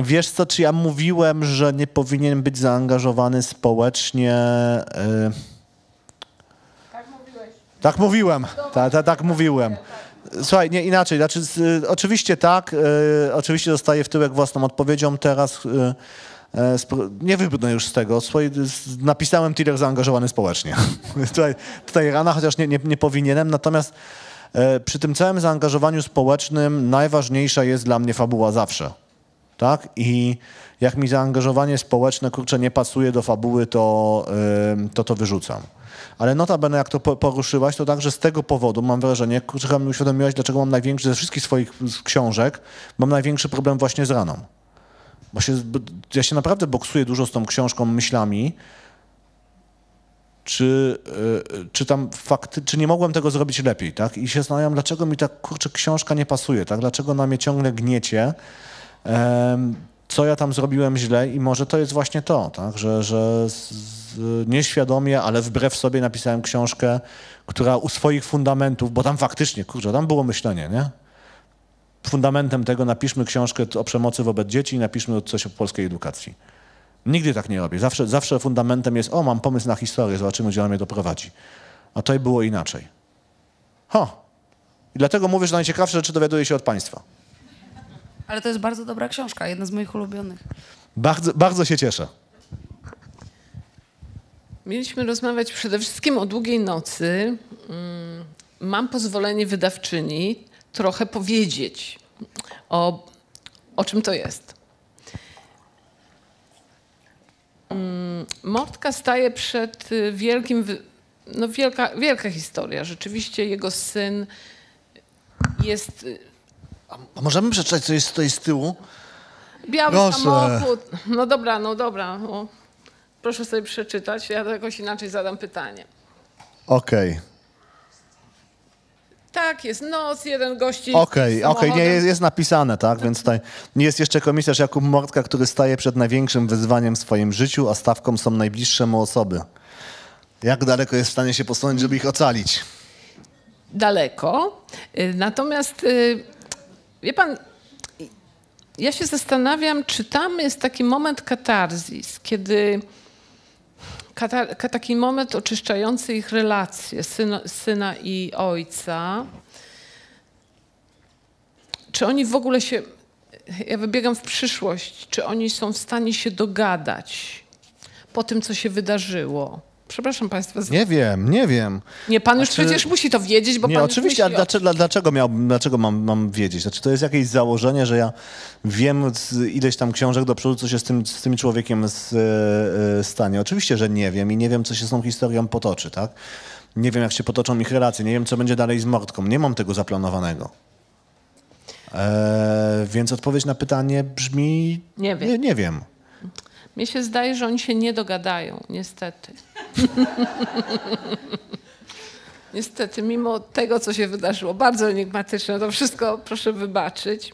Wiesz co, czy ja mówiłem, że nie powinien być zaangażowany społecznie? E, tak mówiłem. Ta, ta, tak mówiłem. Słuchaj, nie inaczej. Znaczy, z, oczywiście tak, e, oczywiście dostaję w tyłek własną odpowiedzią. Teraz e, e, spro- nie wybrnę już z tego. Napisałem thriller zaangażowany społecznie. tutaj, tutaj rana, chociaż nie, nie, nie powinienem. Natomiast e, przy tym całym zaangażowaniu społecznym najważniejsza jest dla mnie fabuła zawsze. Tak? I jak mi zaangażowanie społeczne, kurczę, nie pasuje do fabuły, to to, to wyrzucam. Ale notabene, jak to po- poruszyłaś, to także z tego powodu mam wrażenie, kurczę, mi uświadomiłaś, dlaczego mam największy ze wszystkich swoich książek, mam największy problem właśnie z raną. Bo się, ja się naprawdę boksuję dużo z tą książką myślami, czy, y, czy tam fakty, czy nie mogłem tego zrobić lepiej, tak? I się zastanawiam, dlaczego mi ta, kurczę, książka nie pasuje, tak? Dlaczego na mnie ciągle gniecie, co ja tam zrobiłem źle i może to jest właśnie to, tak? Że, że z, y, nieświadomie, ale wbrew sobie napisałem książkę, która u swoich fundamentów, bo tam faktycznie, kurczę, tam było myślenie, nie? Fundamentem tego napiszmy książkę o przemocy wobec dzieci i napiszmy coś o polskiej edukacji. Nigdy tak nie robię. Zawsze, zawsze fundamentem jest, o, mam pomysł na historię, zobaczymy, gdzie ona mnie doprowadzi. A to było inaczej. Ha! I dlatego mówię, że najciekawsze rzeczy dowiaduję się od państwa. Ale to jest bardzo dobra książka, jedna z moich ulubionych. Bardzo, bardzo się cieszę. Mieliśmy rozmawiać przede wszystkim o długiej nocy. Mm, Mam pozwolenie wydawczyni trochę powiedzieć o, o czym to jest. Mm, Mortka staje przed y, wielkim, no wielka, wielka historia. Rzeczywiście jego syn jest y, A możemy przeczytać, co jest tutaj z tyłu? Biały Proszę. samochód. No dobra, no dobra. No. Proszę sobie przeczytać. Ja jakoś inaczej zadam pytanie. Okej, Tak, jest noc, jeden gości. okej, okej, nie, samochodem. jest, jest napisane, tak, więc tutaj nie jest jeszcze komisarz Jakub Mortka, który staje przed największym wyzwaniem w swoim życiu, a stawką są najbliższe mu osoby. Jak daleko jest w stanie się posunąć, żeby ich ocalić? Daleko. Y, Natomiast, y, wie pan, ja się zastanawiam, czy tam jest taki moment katarzis, kiedy kata, ka- taki moment oczyszczający ich relacje syna, syna i ojca. Czy oni w ogóle się, ja wybiegam w przyszłość, czy oni są w stanie się dogadać po tym, co się wydarzyło? Przepraszam Państwa. za- Nie wiem, nie wiem. Nie, pan już Znaczy- przecież musi to wiedzieć, bo nie, pan już oczywiście, a myśli o- dlaczego, dlaczego, miał, dlaczego mam, mam wiedzieć? Znaczy, to jest jakieś założenie, że ja wiem z ileś tam książek do przodu, co się z tym, z tym człowiekiem z, e, stanie. Oczywiście, że nie wiem i nie wiem, co się z tą historią potoczy, tak? Nie wiem, jak się potoczą ich relacje, nie wiem, co będzie dalej z Mordką. Nie mam tego zaplanowanego. E, więc odpowiedź na pytanie brzmi... Nie wiem. Nie, nie wiem. Mnie się zdaje, że oni się nie dogadają, niestety. niestety, mimo tego, co się wydarzyło, bardzo enigmatyczne, to wszystko proszę wybaczyć.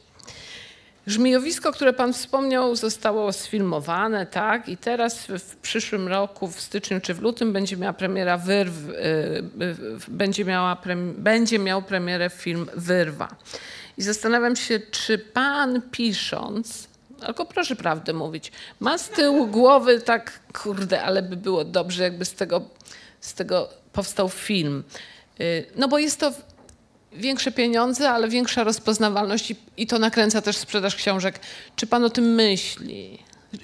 Żmijowisko, które pan wspomniał, zostało sfilmowane, tak? I teraz w, przyszłym roku, w styczniu czy w lutym, będzie miała premiera Wyrw, y, y, będzie, miała prem, będzie miał premierę film Wyrwa. I zastanawiam się, czy pan pisząc, tylko proszę prawdę mówić, ma z tyłu głowy tak, kurde, ale by było dobrze, jakby z tego, z tego powstał film. Y, No bo jest to większe pieniądze, ale większa rozpoznawalność i, i to nakręca też sprzedaż książek. Czy pan o tym myśli?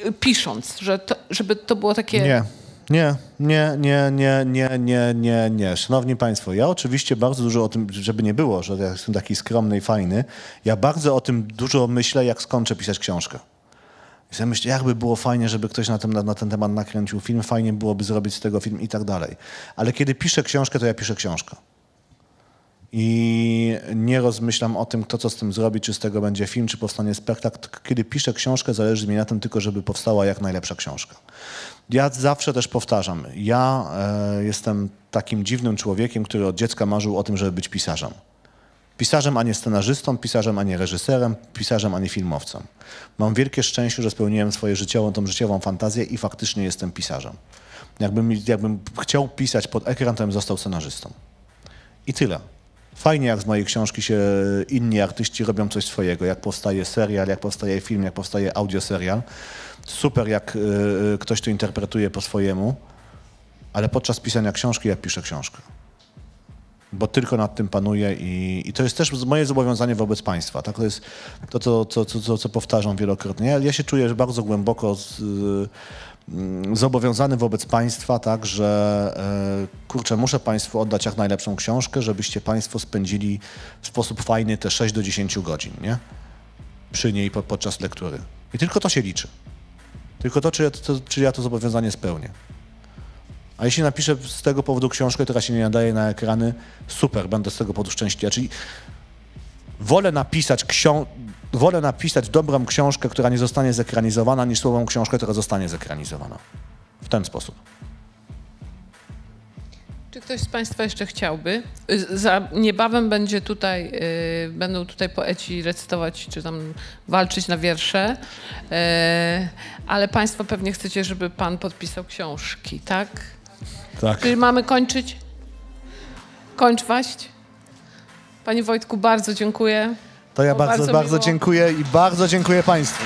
Y, Pisząc, że to, żeby to było takie... Nie. Nie, nie, nie, nie, nie, nie, nie, nie. Szanowni Państwo, ja oczywiście bardzo dużo o tym, żeby nie było, że ja jestem taki skromny i fajny, ja bardzo o tym dużo myślę, jak skończę pisać książkę. I sobie myślę, jakby było fajnie, żeby ktoś na na, na ten temat nakręcił film, fajnie byłoby zrobić z tego film i tak dalej. Ale kiedy piszę książkę, to ja piszę książkę. I nie rozmyślam o tym, kto co z tym zrobi, czy z tego będzie film, czy powstanie spektakl. Kiedy piszę książkę, zależy mi na tym tylko, żeby powstała jak najlepsza książka. Ja zawsze też powtarzam, ja e, jestem takim dziwnym człowiekiem, który od dziecka marzył o tym, żeby być pisarzem. Pisarzem, a nie scenarzystą, pisarzem, a nie reżyserem, pisarzem, a nie filmowcem. Mam wielkie szczęście, że spełniłem swoją życiową, tą życiową fantazję i faktycznie jestem pisarzem. Jakbym, jakbym chciał pisać pod ekran, to bym został scenarzystą. I tyle. Fajnie, jak z mojej książki się inni artyści robią coś swojego, jak powstaje serial, jak powstaje film, jak powstaje audioserial. Super, jak y, ktoś to interpretuje po swojemu, ale podczas pisania książki ja piszę książkę. Bo tylko nad tym panuję i, i to jest też moje zobowiązanie wobec państwa. Tak? To jest to, co, co, co, co, powtarzam wielokrotnie. Ja, ja się czuję że bardzo głęboko z, y, zobowiązany wobec państwa, tak, że e, kurczę, muszę państwu oddać jak najlepszą książkę, żebyście państwo spędzili w sposób fajny te 6 do 10 godzin, nie? Przy niej po, podczas lektury. I tylko to się liczy. Tylko to czy, ja to, czy ja to zobowiązanie spełnię. A jeśli napiszę z tego powodu książkę, która się nie nadaje na ekrany, super, będę z tego powodu szczęśliwy. Czyli wolę napisać, ksią- wolę napisać dobrą książkę, która nie zostanie zekranizowana, niż słabą książkę, która zostanie zekranizowana. W ten sposób. Czy ktoś z Państwa jeszcze chciałby? Y, Za, niebawem będzie tutaj, y, będą tutaj poeci recytować, czy tam walczyć na wiersze, y, ale Państwo pewnie chcecie, żeby Pan podpisał książki, tak? Tak. Czy mamy kończyć? Kończ waść? Panie Wojtku, bardzo dziękuję. To ja Było bardzo, bardzo bardzo dziękuję i bardzo dziękuję Państwu.